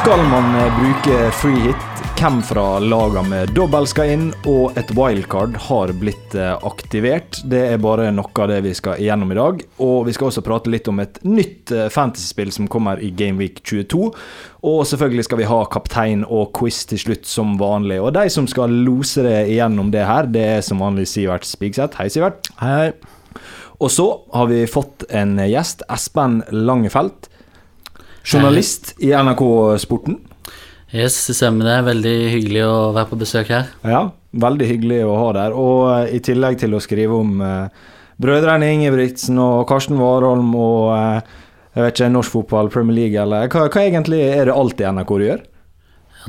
Skal man eh, bruke free hit? Hvem fra lagene med dobbel skal inn? Og et wildcard har blitt eh, aktivert. Det er bare noe av det vi skal igjennom i dag. Og vi skal også prate litt om et nytt eh, fantasyspill som kommer i Gameweek 22. Og selvfølgelig skal vi ha kaptein og quiz til slutt, som vanlig. Og de som skal lose det igjennom det her, det er som vanlig Sivert Spigseth. Hei, Sivert. Hei, hei. Og så har vi fått en gjest, Espen Langefelt. Journalist i NRK Sporten. Yes, det stemmer det. Veldig hyggelig å være på besøk her. Ja, veldig hyggelig å ha der. Og eh, i tillegg til å skrive om eh, brødrene Ingebrigtsen og Karsten Warholm og eh, jeg vet ikke, norsk fotball, Premier League eller hva, hva egentlig er det alt i NRK du gjør?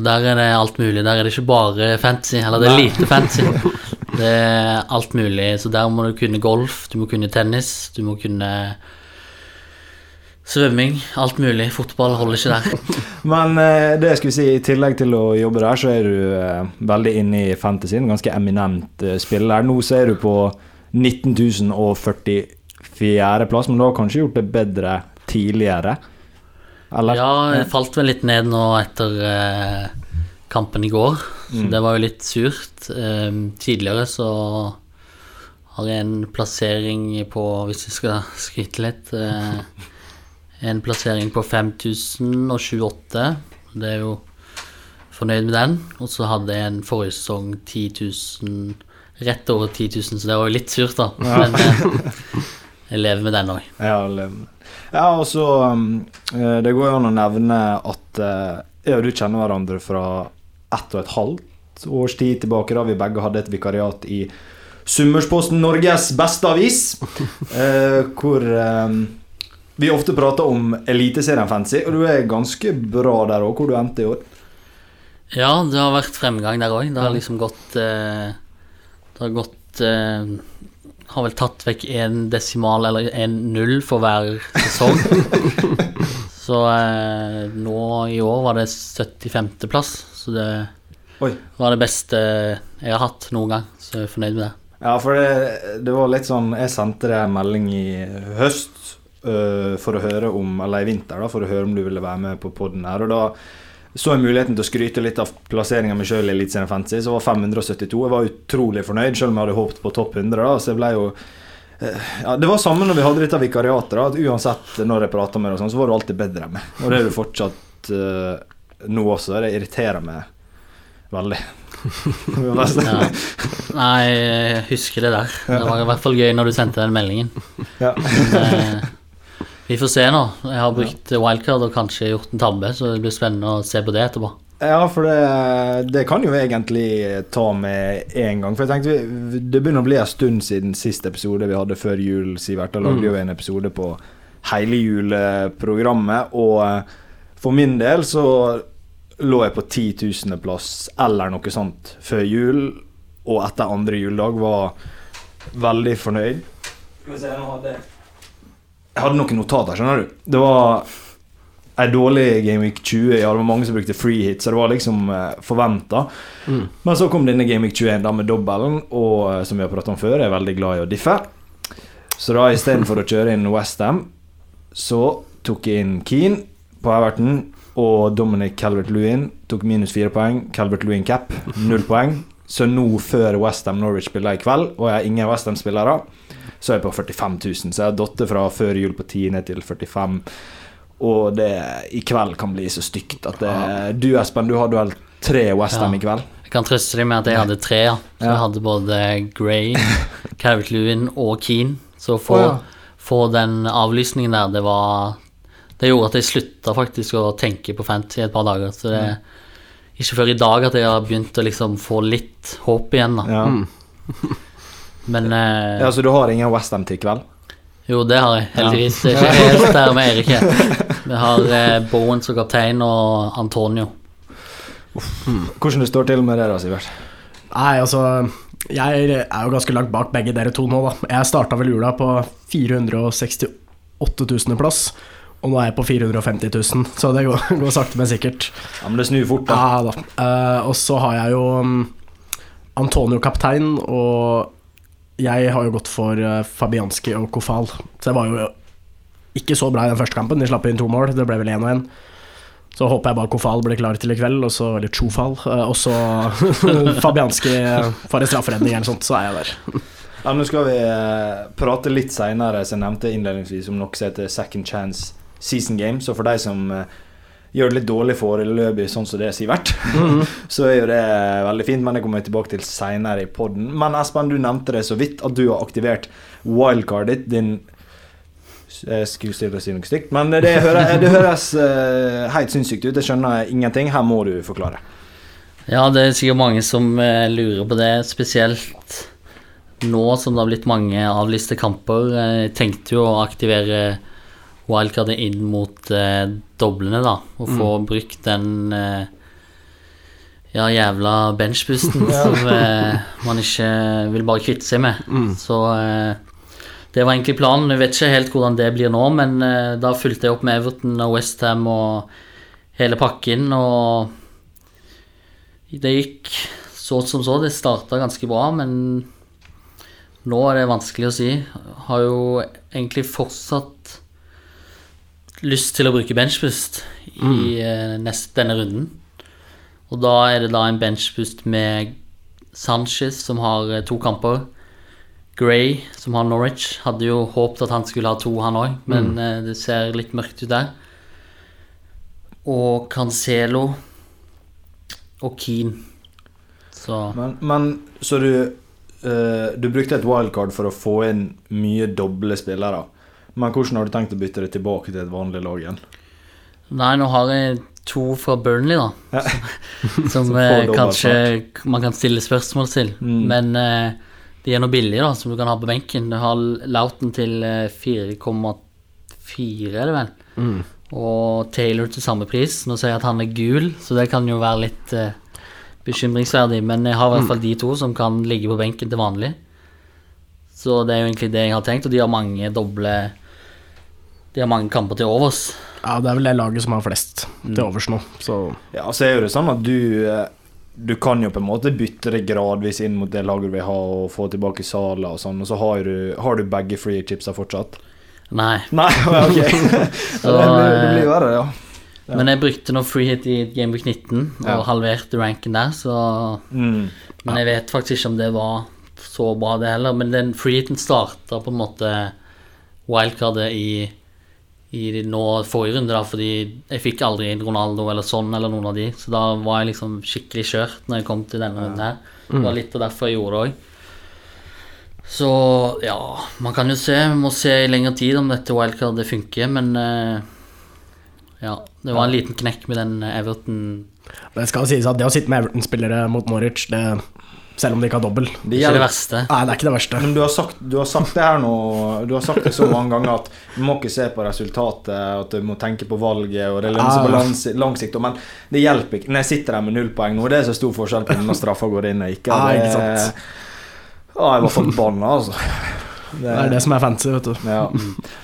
Der er det alt mulig. Der er det ikke bare fancy, eller det er lite fancy. Det er alt mulig. Så der må du kunne golf, du må kunne tennis, du må kunne Svømming, alt mulig. Fotball holder ikke der. Men eh, det skal vi si, i tillegg til å jobbe der, så er du eh, veldig inne i fantasyen. Ganske eminent eh, spiller. Nå så er du på 19.044. plass, men du har kanskje gjort det bedre tidligere? Eller? Ja, jeg falt vel litt ned nå etter kampen i går, så mm. det var jo litt surt. Tidligere så har jeg en plassering på, hvis vi skal skryte litt en plassering på 5028. Det er jo fornøyd med den. Og så hadde jeg en forrige sesong 10 000, rett over 10 000, så det var jo litt surt, da. Ja. Men jeg, jeg lever med den òg. Ja, ja, og så eh, Det går jo an å nevne at eh, jeg og du kjenner hverandre fra ett og et halvt års tid tilbake, da vi begge hadde et vikariat i Summersposten, Norges beste avis, hvor vi ofte prater om Eliteserien Fancy, og du er ganske bra der òg, hvor du endte i år. Ja, det har vært fremgang der òg. Det har liksom gått eh, Det har gått eh, Har vel tatt vekk én desimal eller én null for hver sesong. så eh, nå i år var det 75.-plass, så det Oi. var det beste jeg har hatt noen gang. Så jeg er fornøyd med det. Ja, for det, det var litt sånn Jeg sendte deg en melding i høst uh, for å høre om Eller i vinter, da, for å høre om du ville være med på poden her. Og da så jeg muligheten til å skryte litt av plasseringa mi sjøl i Eliteserien Fantasy, så var 572. Jeg var utrolig fornøyd, selv om jeg hadde håpet på topp 100. Da, så jeg ble jo uh, ja, Det var samme når vi hadde dette vikariatet. At Uansett når jeg prata med deg, sånn, så var du alltid bedre enn meg. Og det er du fortsatt uh, nå også. Det irriterer meg veldig. ja. Nei, jeg husker det der. Det var i hvert fall gøy når du sendte den meldingen. Ja. Vi får se nå. Jeg har brukt wildcard og kanskje gjort en tabbe, så det blir spennende å se på det etterpå. Ja, for det, det kan jo egentlig ta med en gang. For jeg tenkte Det begynner å bli en stund siden siste episode vi hadde før jul, Sivert. Da lagde vi mm. jo en episode på hele juleprogrammet. Og eh, for min del så lå jeg på 10 000.-plass eller noe sånt før jul. Og etter andre juledag var veldig fornøyd. Skal vi se, nå hadde jeg jeg hadde noen notater, skjønner du. Det var ei dårlig Gameweek 20. Ja, det var mange som brukte free hit, så det var liksom eh, forventa. Mm. Men så kom denne Gameweek 21 da med dobbelen, og eh, som vi har pratet om før, jeg er veldig glad i å diffe. Så da istedenfor å kjøre inn Westham, så tok jeg inn Keane på Everton. Og Dominic Calvert-Lewin tok minus fire poeng. Calvert-Lewin cap, null poeng. Så nå, før Westham Norwich spiller i kveld, og jeg har ingen Westham-spillere, så er jeg på 45 000. Så jeg har datt fra før jul på 10 ned til 45 Og det i kveld kan bli så stygt at det, Du Espen, du hadde vel tre Westham ja. i kveld? Jeg kan trøste deg med at jeg hadde tre. Ja. Så jeg hadde både Gray, Carrot Lewin og Keane. Så å få, oh, ja. få den avlysningen der, det var Det gjorde at jeg slutta faktisk å tenke på Fantasy et par dager. Så det er ikke før i dag at jeg har begynt å liksom få litt håp igjen, da. Ja. Mm. Men eh, Ja, Så du har ingen Westham til i kveld? Jo, det har jeg, heldigvis. Det er ikke helt der med Erik. Vi har eh, Bowen som kaptein og Antonio. Hvordan det står til med det, da, Sivert? Nei, altså Jeg er jo ganske langt bak begge dere to nå, da. Jeg starta vel jula på 468 000. plass. Og nå er jeg på 450 000, så det går, går sakte, men sikkert. Ja, Men det snur fort, da. Ja, da. Uh, og så har jeg jo um, Antonio kaptein og jeg har jo gått for uh, Fabianski og Kofal. Så det var jo ikke så bra i den første kampen. De slapp inn to mål. Det ble vel én og én. Så håper jeg bare Kofal blir klar til i kveld, og så, eller Chofal, og så Fabianski får en strafferedning eller sånt, så er jeg der. Ja, Nå skal vi prate litt seinere, som jeg nevnte innledningsvis, om noe som heter Second Chance Season Game. Så for de som gjør det litt dårlig foreløpig, sånn som det er Sivert, mm -hmm. så er jo det veldig fint. Men det kommer jeg tilbake til seinere i poden. Men Espen, du nevnte det så vidt at du har aktivert wildcardet din jeg skulle stille si noe stygt, men det, høres, det høres uh, helt sinnssykt ut. Jeg skjønner ingenting. Her må du forklare. Ja, det er sikkert mange som uh, lurer på det, spesielt nå som det har blitt mange avlyste kamper. Jeg tenkte jo å aktivere wildcardet inn mot eh, doblene, da, og få mm. brukt den eh, ja, jævla benchboosten som eh, man ikke vil bare kvitte seg med. Mm. Så eh, det var egentlig planen. Jeg vet ikke helt hvordan det blir nå, men eh, da fulgte jeg opp med Everton og Westham og hele pakken, og det gikk så som så. Det starta ganske bra, men nå er det vanskelig å si. Har jo egentlig fortsatt lyst til å bruke benchboost mm. i uh, nest, denne runden. Og da er det da en benchboost med Sanchez, som har uh, to kamper. Gray, som har Norwich. Hadde jo håpet at han skulle ha to, han òg, men mm. uh, det ser litt mørkt ut der. Og Cancelo og Keane. Så Men, men så du Du brukte et wildcard for å få inn mye doble spillere? Men hvordan har du tenkt å bytte det tilbake til et vanlig lag igjen? Nei, nå har jeg to fra Burnley, da. Ja. Som, som eh, kanskje man kan stille spørsmål til. Mm. Men uh, de er nå billige, da, som du kan ha på benken. Du har Lauten til 4,4, eh, er det vel. Mm. Og Taylor til samme pris. Nå sier jeg at han er gul, så det kan jo være litt uh, bekymringsverdig. Men jeg har i hvert fall de to som kan ligge på benken til vanlig. Så det er jo egentlig det jeg har tenkt, og de har mange doble de har mange kamper til overs. Ja, det er vel det laget som har flest til mm. overs nå, så Ja, så er jo det sånn at du eh, du kan jo på en måte bytte det gradvis inn mot det laget du vil ha, og få tilbake Sala og sånn, og så har du, har du begge free chipsa fortsatt? Nei. Nei, ok. så, det, blir, det blir verre, ja. ja. Men jeg brukte nå free hit i Gameweek 19 og ja. halverte ranken der, så mm. Men jeg vet faktisk ikke om det var så bra, det heller. Men den freeheaten starta på en måte wildcardet i i nå forrige runde, da, fordi jeg fikk aldri Ronaldo eller sånn eller noen av de. Så da var jeg liksom skikkelig kjørt når jeg kom til denne runden her. Det var mm. litt av derfor jeg gjorde det òg. Så ja, man kan jo se. Vi må se i lengre tid om dette wildcardet funker, men uh, ja. Det var en liten knekk med den Everton Det skal sies at det å sitte med Everton-spillere mot Norwich, det selv om de ikke har dobbel. Det er ikke det verste. Nei, det er ikke det verste. Men du har sagt, du har sagt det her nå Du har sagt det så mange ganger at du må ikke se på resultatet, at du må tenke på valget, og det lønner seg på lang, lang sikt. Men det hjelper ikke. Når jeg sitter der med null poeng nå, det er så stor forskjell på når straffa går inn og ikke. Det, ikke sant. Ja, jeg var forbanna, altså. Det, det, er det som er fancy, vet du. Ja.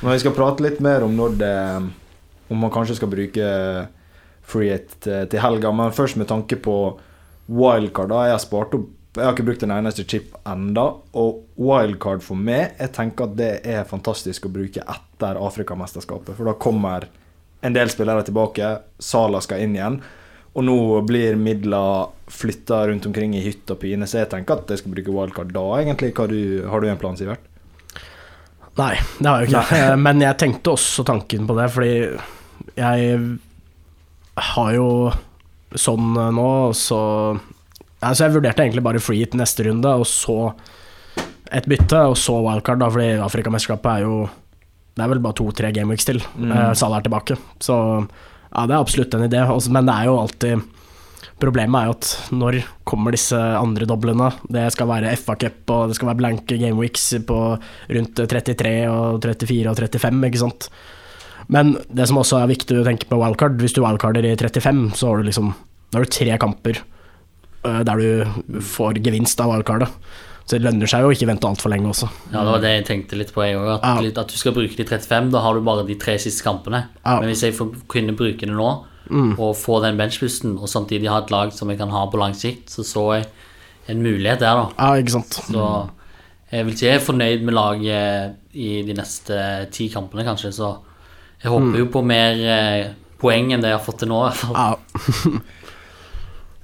Men vi skal prate litt mer om når det Om man kanskje skal bruke free hit til helga, men først med tanke på wildcard. Da jeg har spart opp jeg har ikke brukt en eneste chip enda, og wildcard for meg Jeg tenker at det er fantastisk å bruke etter Afrikamesterskapet. For da kommer en del spillere tilbake, Sala skal inn igjen. Og nå blir midler flytta rundt omkring i hytt og pine, så jeg tenker at jeg skal bruke wildcard da, egentlig. Du, har du en plan, Sivert? Nei, det har jeg ikke. Nei. Men jeg tenkte også tanken på det, fordi jeg har jo sånn nå, så Altså jeg vurderte egentlig bare free hit neste runde, og så et bytte, og så wildcard, da, fordi Afrikamesterskapet er jo Det er vel bare to-tre gameweeks til. Mm. Uh, Salah er tilbake. Så ja, det er absolutt en idé. Også, men det er jo alltid Problemet er jo at når kommer disse andre doblene? Det skal være FA-cup, og det skal være blanke gameweeks på rundt 33 og 34 og 35, ikke sant. Men det som også er viktig å tenke på wildcard, hvis du wildcarder i 35, så har du liksom Da har du tre kamper der du får gevinst av wildcardet. Så det lønner seg jo ikke vente altfor lenge også. Ja, det var det jeg tenkte litt på, jeg òg. At, ja. at, du skal bruke de 35, da har du bare de tre siste kampene. Ja. Men hvis jeg får kunne bruke det nå, mm. og få den benchbusten, og samtidig ha et lag som jeg kan ha på lang sikt, så så jeg en mulighet der, da. Ja, ikke sant. Så jeg vil si jeg er fornøyd med laget i de neste ti kampene, kanskje, så jeg håper mm. jo på mer eh, poeng enn det jeg har fått til nå. Ja.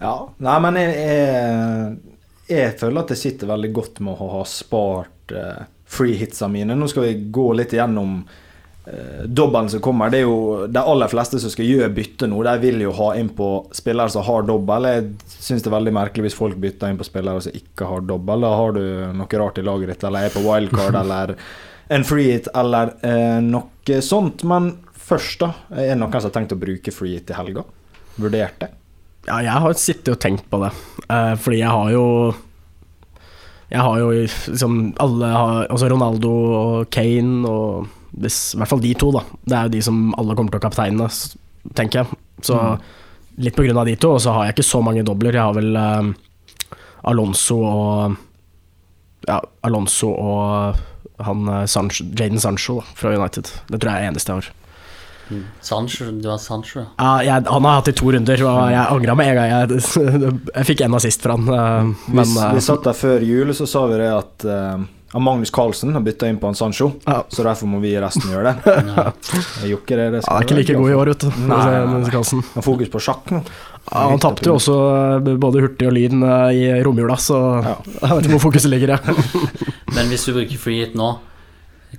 ja. Nei, men jeg, jeg, jeg, føler at jeg sitter veldig godt med å ha spart uh, freehitsa mine. Nå skal vi gå litt gjennom uh, dobbelen som kommer. Det er jo de aller fleste som skal gjøre bytte nå, de vil jo ha inn på spillere som har dobbel. Jeg syns det er veldig merkelig hvis folk bytter inn på spillere som ikke har dobbel. Da har du noe rart i laget ditt, eller er på wildcard, eller en free hit, eller uh, noe sånt. Men først, da. Er det noen som har tenkt å bruke free hit i helga? Vurdert det? Ja, jeg har sittet og tenkt på det, uh, fordi jeg har jo Jeg har jo liksom alle har, Altså Ronaldo og Kane og hvis, I hvert fall de to, da. Det er jo de som alle kommer til å kapteine, tenker jeg. Så mm. litt på grunn av de to, og så har jeg ikke så mange dobler. Jeg har vel uh, Alonso og Ja, Alonso og han Sancho, Jaden Sancho da, fra United. Det tror jeg er eneste jeg har. Sancho, du har Sancho? Ja, jeg, han har hatt i to runder, og jeg angra med en gang. Jeg, jeg fikk en assist fra han. Uh, men, vi, vi satt der før jul, så sa vi det at uh, Magnus Carlsen har bytta inn på en Sancho, ja. så derfor må vi i resten gjøre det. Jeg gjorde det, det ja, er ikke like god i år, vet du. Han Han fokus på sjakk nå. Ja, han tapte jo også eh, både hurtig og lyn i romjula, så ja. jeg vet ikke hvor fokuset ligger. Men hvis du bruker free hit nå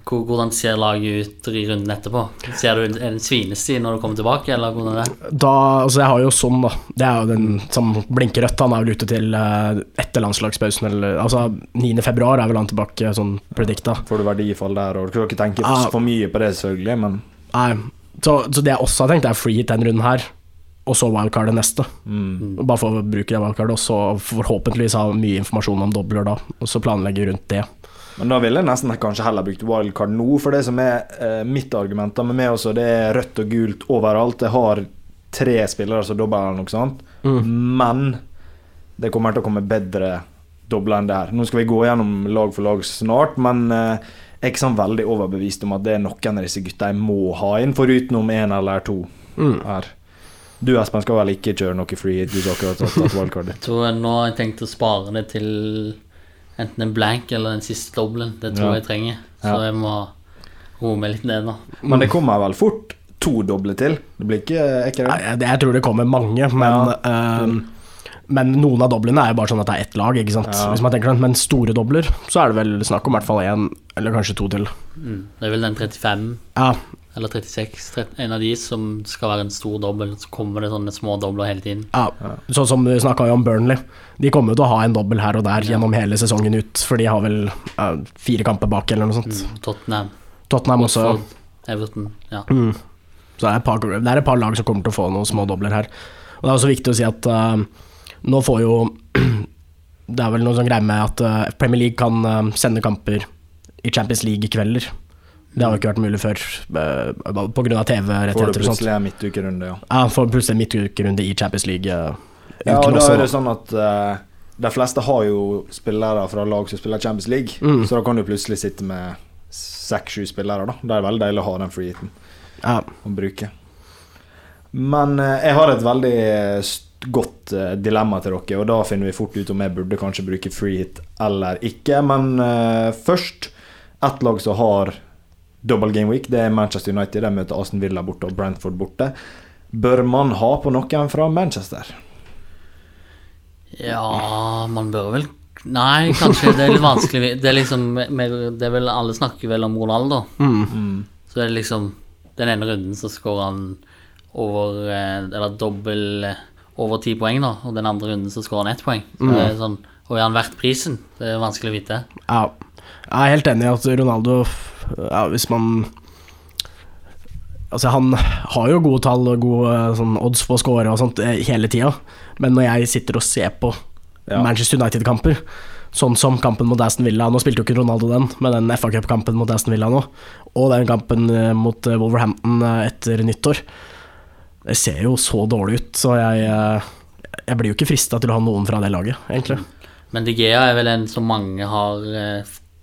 hvordan ser laget ut i runden etterpå? Ser du en svinesti når du kommer tilbake, eller hvordan er det? Da, altså jeg har jo sånn, da. Det er jo den som blinker rødt. Han er vel ute til uh, etter landslagspausen, eller altså 9. februar er vel han tilbake, sånn predikta. Får du verdifall der, og du kan ikke tenke ja. for mye på det, selvfølgelig, men Nei. Så, så, det jeg også har tenkt, er free hit den runden her. Og så wildcardet neste. Mm. Bare for å bruke det wildcardet, og så forhåpentligvis ha mye informasjon om dobler da. Og så planlegge rundt det. Men da ville jeg nesten kanskje heller brukt wildcard nå, for det som er eh, mitt argument med meg også, det er rødt og gult overalt. Jeg har tre spillere som dobler eller noe sånt, mm. men det kommer til å komme bedre dobler enn det her. Nå skal vi gå gjennom lag for lag snart, men eh, jeg er ikke sånn veldig overbevist om at det er noen av disse gutta jeg må ha inn, foruten én eller to mm. her. Du Espen skal vel ikke kjøre noe free hit? Du som akkurat tatt wildcardet. Nå har jeg tenkt å spare det til enten en blank eller den siste dobbelen. Det tror ja. jeg trenger. Så jeg må roe meg litt ned nå. Men det kommer vel fort to doble til? Det blir ikke, ikke det? Nei, jeg tror det kommer mange, men ja. um, men noen av doblene er jo bare sånn at det er ett lag, ikke sant. Ja. Hvis man tenker sånn, Men store dobler, så er det vel snakk om i hvert fall én eller kanskje to til. Mm. Det er vel den 35 ja. Eller 36, 30, en av de som skal være en stor dobbel. Så kommer det sånne små dobler hele tiden. Ja, Sånn som vi snakka om Burnley. De kommer jo til å ha en dobbel her og der ja. gjennom hele sesongen ut, for de har vel uh, fire kamper bak eller noe sånt. Mm, Tottenham. Tottenham også. Everton, ja. Mm. Så det er, par, det er, et par, lag som kommer til å få noen små dobler her. Og det er også viktig å si at uh, nå får jo Det er vel noe sånn greie med at uh, Premier League kan uh, sende kamper i Champions League-kvelder. Det har jo ikke vært mulig før, uh, pga. TV-rettigheter Får du plutselig en midtukerunde, ja. Ja, får plutselig midtukerunde i Champions League. ja, og da er det sånn at de fleste har jo spillere fra lag som spiller Champions League, mm. så da kan du plutselig sitte med seks-sju spillere, da. Det er veldig deilig å ha den freeheaten ja. å bruke. Men jeg har et veldig godt uh, dilemma til dere, og da finner vi fort ut om jeg burde kanskje bruke free hit eller ikke. Men uh, først ett lag som har double game week, det er Manchester United. De møter Aston Villa borte og Brentford borte. Bør man ha på noen fra Manchester? Ja, man bør vel Nei, kanskje. Det er litt vanskelig. Det er liksom Det er vel Alle snakker vel om Ronaldo. Mm. Mm. Så det er liksom Den ene runden så skårer han over eh, Eller dobbel over ti poeng, da, og den andre runden så skårer han ett poeng. Så mm. det er sånn, og er han verdt prisen? Det er vanskelig å vite. Ja, jeg er helt enig i at Ronaldo ja, Hvis man Altså, han har jo gode tall og gode sånn, odds på å score og sånt eh, hele tida, men når jeg sitter og ser på ja. Manchester United-kamper, sånn som kampen mot Aston Villa Nå spilte jo ikke Ronaldo den, men den FA Cup-kampen mot Aston Villa nå, og den kampen eh, mot eh, Wolverhampton etter nyttår det ser jo så dårlig ut, så jeg, jeg blir jo ikke frista til å ha noen fra det laget, egentlig. Men De Gea er vel en som mange har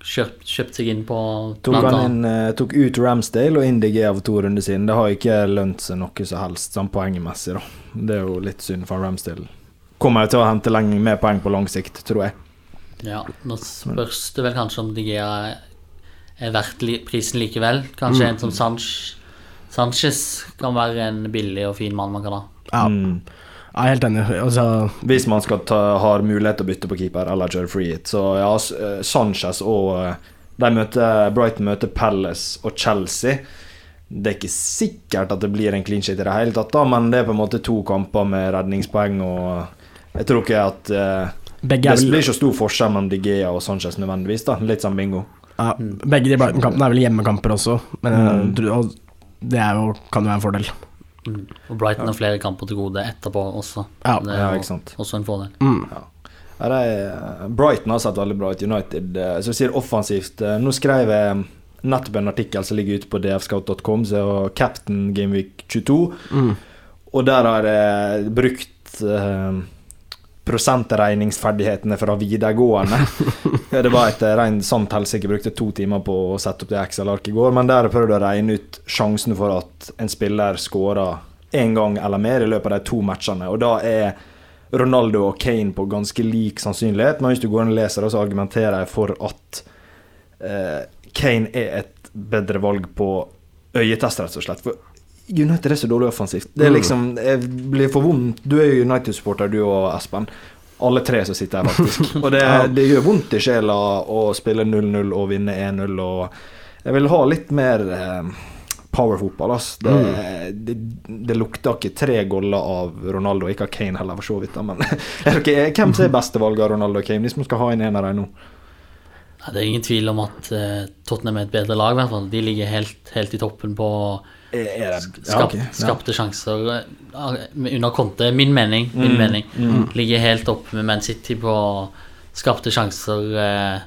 kjøpt, kjøpt seg inn på? Tok, han inn, uh, tok ut Ramsdale og inn av to runder siden. Det har ikke lønt seg noe som helst sånn poengmessig, da. Det er jo litt synd for Ramsdale. Kommer jo til å hente lenge, mer poeng på lang sikt, tror jeg. Ja, nå spørs det vel kanskje om De Gea er verdt prisen likevel. Kanskje mm. en som Sanch Sanchez kan være en billig og fin mann man kan ha. Ja, Mm. Jeg er helt enig. Altså, Hvis man skal ta, har mulighet til å bytte på keeper eller kjøre free hit, så ja, eh, Sanchez og eh, de møter, Brighton møter Palace og Chelsea. Det er ikke sikkert at det blir en clean shit i det hele tatt, da, men det er på en måte to kamper med redningspoeng, og jeg tror ikke at eh, begge, Det blir ikke stor forskjell mellom De Gea og Sanchez nødvendigvis, da. Litt som bingo. ja, begge de Brighton-kampene er vel hjemmekamper også, men Mm. det jo, kan jo være en fordel. Mm. Og Brighton har flere kamper til gode etterpå også. Ja, det ja, er ikke sant. jo også en fordel. Mm. Ja, er, Brighton har sett veldig bra ut. United Så Så sier offensivt eh, Nå skrev jeg nettopp en artikkel som ligger ute på dfscout.com, som er Captain Gameweek 22. Mm. Og der har jeg brukt eh, prosentregningsferdighetene fra videregående. Det var et eh, rent sant helsike. Jeg brukte to timer på å sette opp det Excel-arket i går. Men der prøvde jeg å regne ut sjansen for at en spiller skårer én gang eller mer i løpet av de to matchene. Og da er Ronaldo og Kane på ganske lik sannsynlighet. Men hvis du går inn og leser så argumenterer jeg for at eh, Kane er et bedre valg på øyetest, rett og slett. For United er så dårlig offensivt. Det er Mm. liksom Jeg blir for vondt. Du er jo United-supporter, du og Espen. Alle tre som sitter her, faktisk. Og det, det gjør vondt i sjela å spille 0-0 og vinne 1-0. Og jeg vil ha litt mer eh, powerfotball. Altså. Det, Mm. det, det lukter ikke tre goller av Ronaldo, ikke av Kane heller, for så vidt. Men er dere, hvem som er beste valget av Ronaldo og Kane, hvis man skal ha inn en av dem nå? Det er ingen tvil om at eh, Tottenham er et bedre lag, i hvert fall. De ligger helt, helt i toppen på det ja, okay. skapte sjanser eh, under Conte. Min mening, min Mm, mening. mm. Ligger helt oppe med Man City på skapte sjanser eh,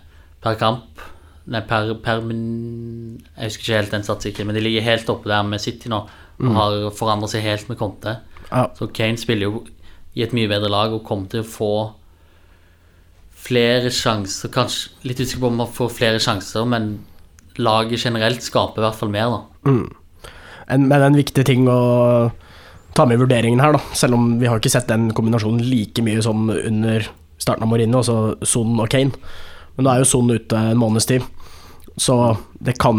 per kamp. Nei, per, per Jeg husker ikke helt den statistikken, men de ligger helt oppe der med City nå. Og har forandret seg helt med Conte. Ja. Så Kane spiller jo i et mye bedre lag og kommer til å få flere sjanser. Kanskje litt usikker på om han får flere sjanser, men laget generelt skaper i hvert fall mer, da. Mm. En, men en viktig ting å ta med i vurderingen her, da, selv om vi har ikke sett den kombinasjonen like mye som under starten av Mourinho, altså Son og Kane. Men da er jo Son ute en måneds tid, så det kan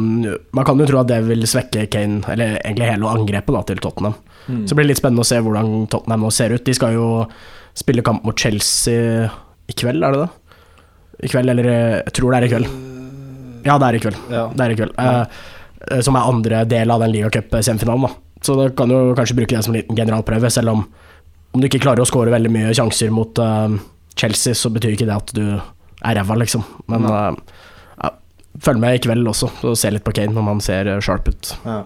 Man kan jo tro at det vil svekke Kane, eller egentlig hele angrepet da, til Tottenham. Mm. Så det blir litt spennende å se hvordan Tottenham nå ser ut. De skal jo spille kamp mot Chelsea i kveld, er det det? I kveld, eller eh, Jeg tror det er i kveld. Ja, det er i kveld. Ja. Det er i kveld. Eh, eh, som er andre del av den ligacup-semifinalen. Så da kan jo kanskje bruke det som en liten generalprøve, selv om om du ikke klarer å skåre veldig mye sjanser mot uh, Chelsea, så betyr ikke det at du er ræva, liksom. Men uh, ja, følg med i kveld også, og se litt på Kane om han ser eh, sharp ut. Ja.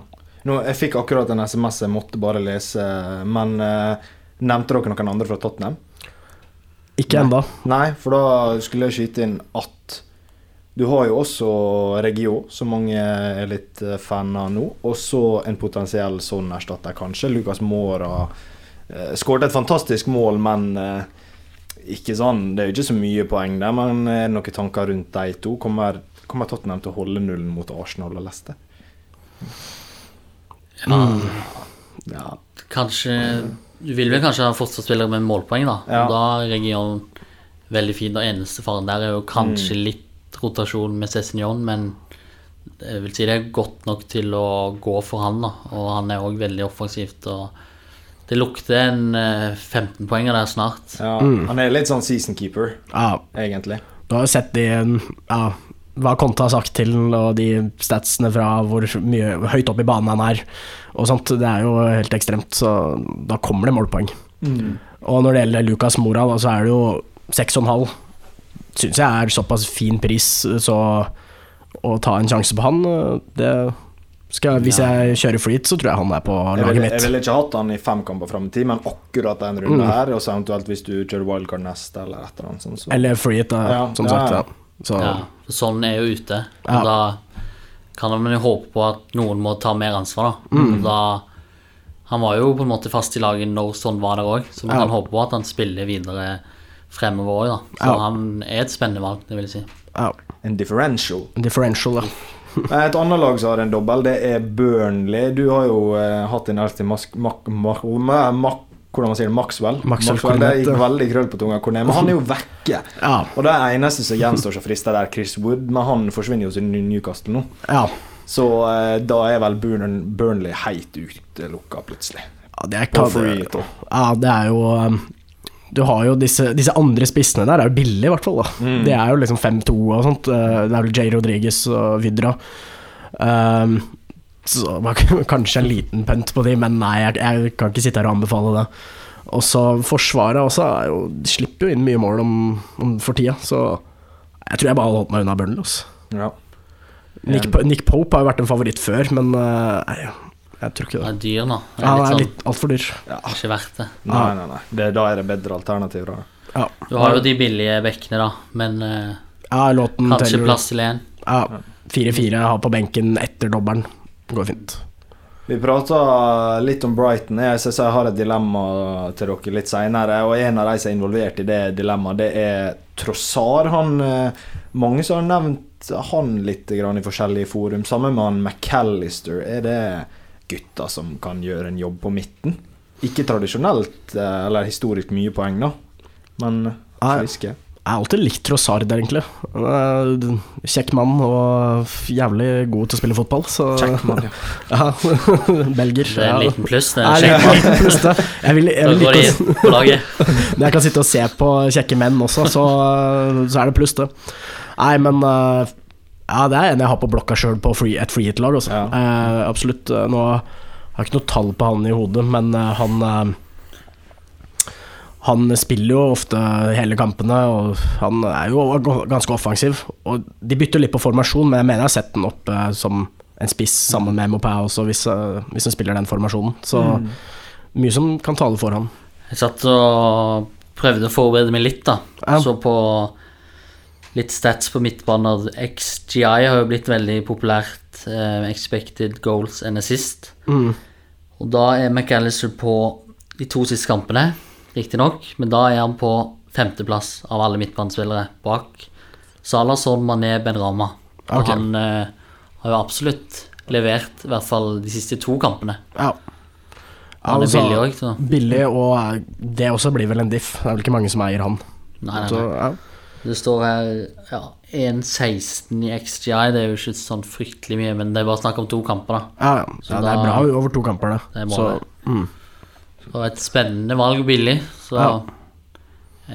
Nå, jeg fikk akkurat en SMS jeg måtte bare lese, men uh, nevnte dere noen andre fra Tottenham? Ikke enda. Nei, for da skulle jeg skyte inn at du har jo også Regio, som mange er litt eh, fan av nå. Og så en potensiell sånn erstatter, kanskje. Lucas Mora eh, skåret et fantastisk mål, men eh, ikke sånn Det er jo ikke så mye poeng der, men er det noen tanker rundt de to? Kommer, kommer Tottenham til å holde nullen mot Arsenal og Leicester? Ja, Ja. kanskje Du vil vel kanskje ha fortsatt-spillere med målpoeng, da. Ja. Da er regionen veldig fin. Og eneste faren der er jo kanskje litt rotasjon med Cézignon, men jeg vil si det er godt nok til å gå for han, da. Og han er òg veldig offensivt. og det lukter en eh, 15-poenger der snart. ja. Han er litt sånn season keeper, Ja, egentlig. Du har jo sett de ja, hva Conte har sagt til den, og de statsene fra hvor mye høyt opp i banen han er, og sånt. Det er jo helt ekstremt, så da kommer det målpoeng. Og når det gjelder Lucas Mora, da, så er det jo 6,5. Syns jeg er såpass fin pris, så å ta en sjanse på han, det skal, Hvis jeg kjører freet, så tror jeg han er på Jeg laget mitt. jeg ville ikke hatt han i fem kamper fram i tid, men akkurat den runden Mm. her, og så eventuelt hvis du kjører wildcard neste, eller et eller annet sånt. Så. Eller freet, da, Ja, som ja, sagt. ja. Ja. Så, Ja, sånn er jo ute. Og Ja. da kan man jo håpe på at noen må ta mer ansvar, da. Mm. Da Han var jo på en måte fast i laget når sånn var der òg, så man Ja. kan håpe på at han spiller videre fremover òg, da. Så Ja. han er et spennende valg, det vil jeg si. ja. En differential. Differential, ja. Et annet lag som har en dobbel, det er Burnley. Du har jo eh, hatt en Elftin Mask... Mak, mak, mak, mak, hvordan man sier det? Maxwell. Maxwell Det gikk veldig krøll på tunga, Cornet, men han er jo vekke. Ja. Og det eneste som gjenstår som frister, er Chris Wood, men han forsvinner jo til Newcastle nå. ja. Så eh, da er vel Burnley helt utelukka, plutselig. Ja, det er, free, ja, det er jo um, Du har jo disse, disse, andre spissene der, er jo billige, i hvert fall. da mm. Det er jo liksom 5-2 og sånt. Uh, det er vel J. Rodriguez og Vidra. Um, så kanskje en liten pent på de, men nei, jeg, jeg kan ikke sitte her og anbefale det. Og så Forsvaret også jo, de slipper jo inn mye mål om, om for tida, så jeg tror jeg bare holdt meg unna Burnley. Ja. Nick, Nick, Pope har jo vært en favoritt før, men uh, jeg, tror ikke det. Det er dyr nå. Ja, litt, er sånn, litt altfor dyr. Ja. Ikke verdt det. Nei, nei, nei. Det, da er det bedre alternativ. Ja. Du har jo de billige bekkene, da, men uh, ja, låten kanskje teller. plass til én. Ja. 4-4 har på benken etter dobbelen. Går fint. Vi prata litt om Brighton. Jeg synes jeg har et dilemma til dere litt seinere. Og en av de som er involvert i det dilemmaet, det er Trossar. Han, eh, mange som har nevnt han litt i forskjellige forum. Sammen med han McAllister. Er det gutter som kan gjøre en jobb på midten? Ikke tradisjonelt eh, eller historisk mye poeng, da, men friske. Jeg har alltid likt Trossard, egentlig. Kjekk mann og jævlig god til å spille fotball. Så. Kjekk mann, ja. ja. Belger. Det er en liten pluss, det. Er liten pluss, det. Jeg vil, jeg vil like på laget. Når jeg kan sitte og se på kjekke menn også, så, så er det pluss, det. Nei, men eh, ja, det er en jeg har på blokka sjøl på free, et freehit-lag. Ja. Eh, absolutt. Nå har jeg ikke noe tall på han i hodet, men uh, han uh, han spiller jo ofte hele kampene, og han er jo ganske offensiv. Og De bytter litt på formasjon, men jeg mener jeg har sett den opp eh, som en spiss sammen med Mopé også, hvis, hvis han spiller den formasjonen. Så mm. mye som kan tale for han. Jeg satt og prøvde å forberede meg litt, da. Ja. Så på litt stats på midtbaner. XGI har jo blitt veldig populært. Uh, expected goals and assist. Mm. Og da er McAllister på de to siste kampene riktignok, men da er han på femteplass av alle midtbanespillere bak Salason, Mané, Benrama. Og okay. han eh, har jo absolutt levert, i hvert fall de siste to kampene. Ja. Han er altså, billig òg. Billig, og eh, det også blir vel en diff. Det er vel ikke mange som eier han. Nei, nei, nei. Så, ja. Det står her ja, 1,16 i XGI. Det er jo ikke sånn fryktelig mye, men det er bare snakk om to kamper, da. Ja, ja. Ja det er bra over to kamper, det. det så, mm. så et spennende valg og billig, så ja.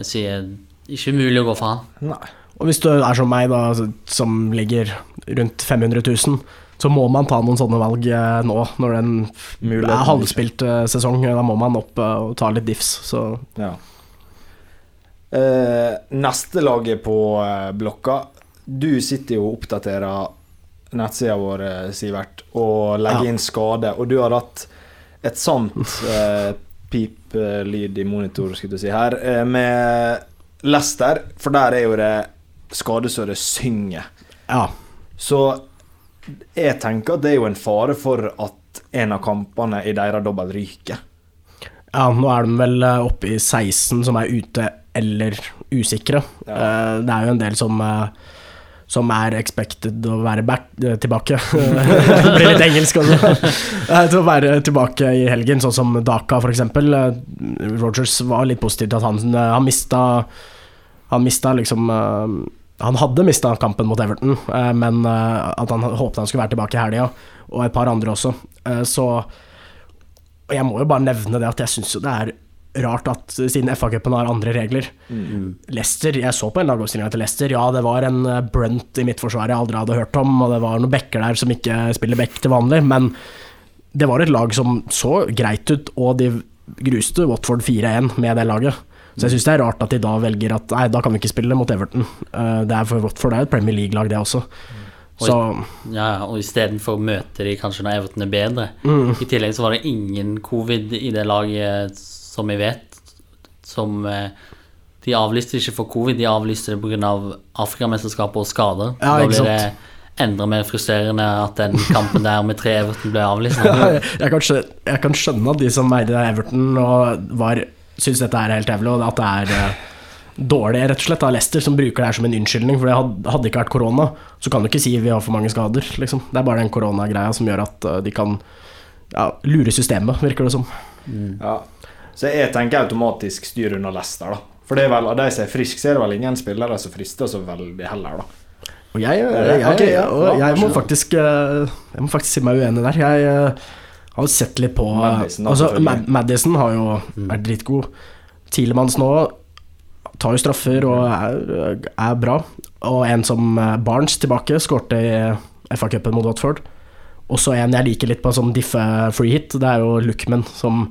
jeg sier ikke mulig å gå for han. Nei. Og hvis du er som meg, da, som ligger rundt 500 000, så må man ta noen sånne valg eh, nå, når det er en halvspilt uh, sesong. Da må man opp uh, og ta litt diffs, så ja. Uh, neste laget på blokka Du sitter jo og oppdaterer nettsida vår, Sivert, og legger ja. inn skade. Og du har hatt et sant eh, pip-lyd i monitor, skulle du si, her, eh, med Lester, for der er jo det skade så det synger. Ja. Så jeg tenker at det er jo en fare for at en av kampene i deres dobbel ryker. Ja, nå er de vel eh, oppe i 16 som er ute eller usikre. Ja. Eh, det er jo en del som som er expected å være back, eh, tilbake. det blir litt engelsk også. Eh, til å være tilbake i helgen, sånn som Daka f.eks. Eh, Rogers var litt positiv til at han, han mista Han mista liksom Han hadde mista kampen mot Everton, men at han håpet han skulle være tilbake i helga, og et par andre også. Så jeg må jo bare nevne det at jeg syns jo det er rart at siden FA-cupen har andre regler mm. Leicester, Jeg så på en lagoppstilling til Leicester. Ja, det var en eh, Brunt i midtforsvaret jeg aldri hadde hørt om, og det var noen backer der som ikke spiller back til vanlig, men det var et lag som så greit ut, og de gruste Watford 4-1 med det laget. Så jeg syns det er rart at de da velger at nei, da kan vi ikke spille mot Everton. Eh, det er for Watford er et Premier League-lag, det også. Og, så, ja, og istedenfor å møte de kanskje når Everton er bedre. Mm. I tillegg så var det ingen covid i det laget som vi vet, som eh, De avlyste ikke for covid, de avlyste det pga. Av Afrikamesterskapet og skader. Ja, da blir det enda mer frustrerende at den kampen der med tre Everton ble avlyst. Ja, jeg, kan skjønne, jeg, kan skjønne at de som eide Everton og var syns dette er helt jævlig, og at det er eh, dårlig rett og slett av Leicester, som bruker det her som en unnskyldning. For det hadde, hadde ikke vært korona, så kan du ikke si vi har for mange skader. Liksom. Det er bare den koronagreia som gjør at uh, de kan ja, lure systemet, virker det som. Mm. Ja, så jeg tenker automatisk styr under Leicester, da. For det er vel, av de som er friske, så er det vel ingen spillere som frister så veldig heller, da. Og jeg, jeg, jeg, og jeg, må så faktisk, eh, jeg må faktisk si meg uenig der. Jeg eh, har sett litt på Madison, da, altså. Mad Madison har jo vært dritgod. Tilemanns nå tar jo straffer og er, er bra. Og en som eh, Barnes tilbake, skårte i FA-cupen mot Watford. Også en jeg liker litt på som diffe free hit, det er jo Luckman som,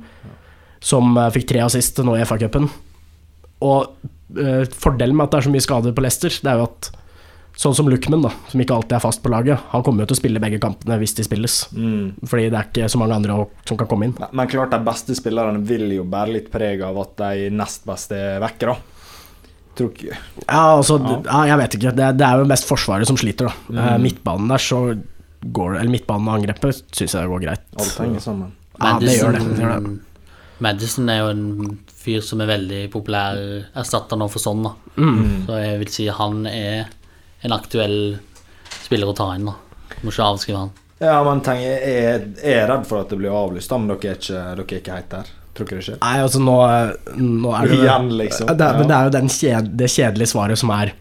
som eh, fikk tre assist nå i FA-cupen. Og eh, fordelen med at det er så mye skader på Leicester, det er jo at Sånn som Luckman, da, som ikke alltid er fast på laget. Han kommer jo til å spille begge kampene hvis de spilles. Mm. Fordi det er ikke så mange andre som kan komme inn. Men- Men klart de beste spillerne vil jo bære litt preg av at de nest beste er vekke, da. Tror ikke Ja, altså, Ja. ja. jeg vet ikke. Det, det er jo mest Forsvaret som sliter, da. Mm. Eh, midtbanen der så går det Eller midtbanen og angrepet syns jeg går greit. alt henger sammen. Ja, det gjør det. det, gjør det. Madison er jo en fyr som er veldig populær erstatter nå for sånn, da. Mm. Så jeg vil si han er en aktuell spiller å ta inn, da. Må ikke avskrive han. Ja, men tenk, jeg er, jeg er redd for at det blir avlyst, da, men dere er ikke, dere er ikke helt der. Tror ikke det skjer? Nei, altså nå, nå er det Igjen, liksom. Det, er- Ja. det er jo den kjed, det kjedelige svaret som er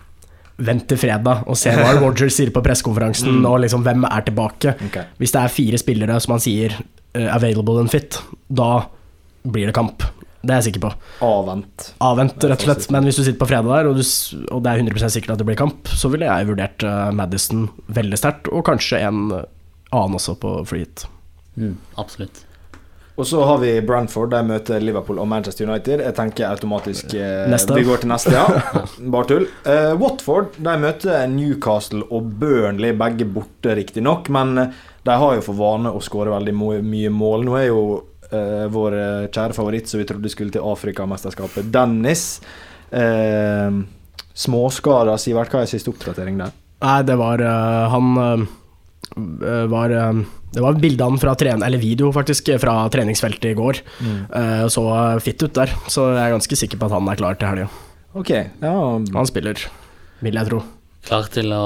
Vent til fredag og se hva Rogers sier på pressekonferansen, Mm. og liksom hvem er tilbake. Okay. Hvis det er fire spillere som han sier uh, 'available and fit', da blir det kamp. Det er jeg sikker på. Avvent. Avvent, rett og slett. Men hvis du sitter på fredag der, og, du, og det er 100% sikkert at det blir kamp, så ville jeg vurdert uh, Madison veldig sterkt, og kanskje en eh, annen også på free hit. Mm, absolutt. Og så har vi Brentford, de møter Liverpool og Manchester United. Jeg tenker automatisk eh, Neste. Vi går til neste, ja. Bare tull. Eh, Watford de møter Newcastle og Burnley, begge borte riktignok. Men de har jo for vane å skåre veldig mye mål. Nå er jo eh, vår eh, kjære favoritt som vi trodde skulle til Afrikamesterskapet, Dennis. Eh, Småskader, Sivert. Hva er siste oppdatering der? Nei, det var eh, Han eh, var Det var bildene fra tren eller video, faktisk, fra treningsfeltet i går. Eh, så fitt ut der, så jeg er ganske sikker på at han er klar til helga. Okay, ja, Han spiller, vil jeg tro. Klar til å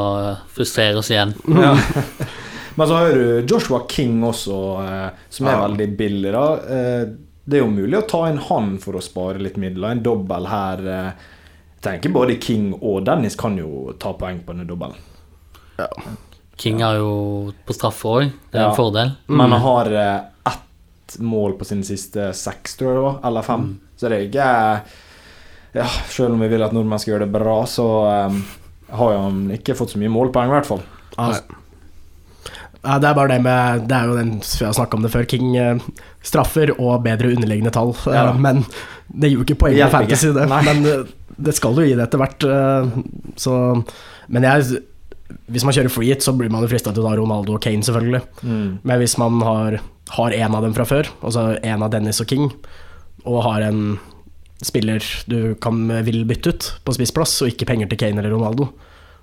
frustrere oss igjen. Ja. Men så har du Joshua King også, eh, som er Ja. veldig billig. da eh, Det er jo mulig å ta inn han for å spare litt midler. En dobbel her eh, Jeg tenker både King og Dennis kan jo ta poeng på den dobbelen. King er jo på straffe òg, det er Ja. en fordel. Men han har ett mål på sine siste seks, tror jeg det var. Eller fem. Så det er ikke Ja, selv om vi vil at nordmenn skal gjøre det bra, så um, har jo han ikke fått så mye målpoeng, i hvert fall. Nei. Nei, det er bare det med Det er jo den Vi har snakka om det før. King eh, straffer og bedre underliggende tall. eh, Ja. men det gir jo ikke poeng på fantasy, det. Men eh, det skal jo gi det etter hvert. så Men jeg Hvis man kjører free hit, så blir man jo frista til å ta Ronaldo og Kane, selvfølgelig. Mm. Men hvis man har, har en av dem fra før, altså en av Dennis og King, og har en spiller du kan, vil bytte ut på spissplass, og ikke penger til Kane eller Ronaldo,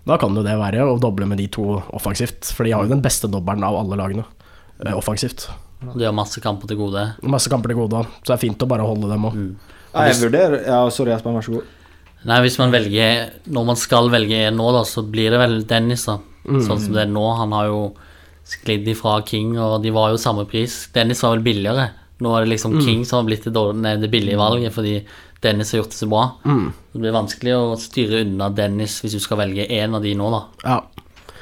da kan jo det være å doble med de to offensivt. For de har jo den beste dobbelen av alle lagene eh, offensivt. De har masse kamper til gode. Masse kamper til gode, så det er fint å bare holde dem òg. Ja, Jeg vurderer Ja, sorry, Espen, vær så god. Nei, hvis man velger Når man skal velge en nå, da, så blir det vel Dennis, da. Sånn som det er nå. Han har jo sklidd ifra King, og de var jo samme pris. Dennis var vel billigere. Nå er det liksom King som har blitt det, dårlig, nei, det billige valget, fordi Dennis har gjort det så bra. Det blir vanskelig å styre unna Dennis hvis du skal velge én av de nå, da. Ja.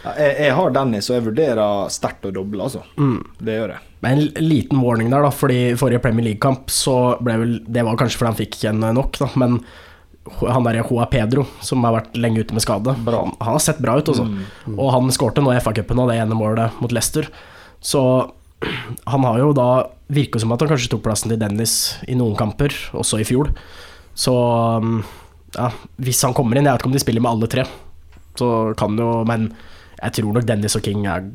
Jeg, jeg har Dennis, og jeg vurderer sterkt å doble, altså. Det gjør jeg. Men en liten warning der, da, fordi forrige Premier League-kamp så ble vel Det var kanskje fordi han fikk en nok, da, men han derre Joa Pedro, som har vært lenge ute med skade, han, han har sett bra ut, altså. Og han skårte nå i FA-cupen og det ene målet mot Leicester. Så han har jo da Virker som at han kanskje tok plassen til Dennis i noen kamper, også i fjor. Så um, ja, hvis han kommer inn Jeg vet ikke om de spiller med alle tre, så kan jo Men jeg tror nok Dennis og King er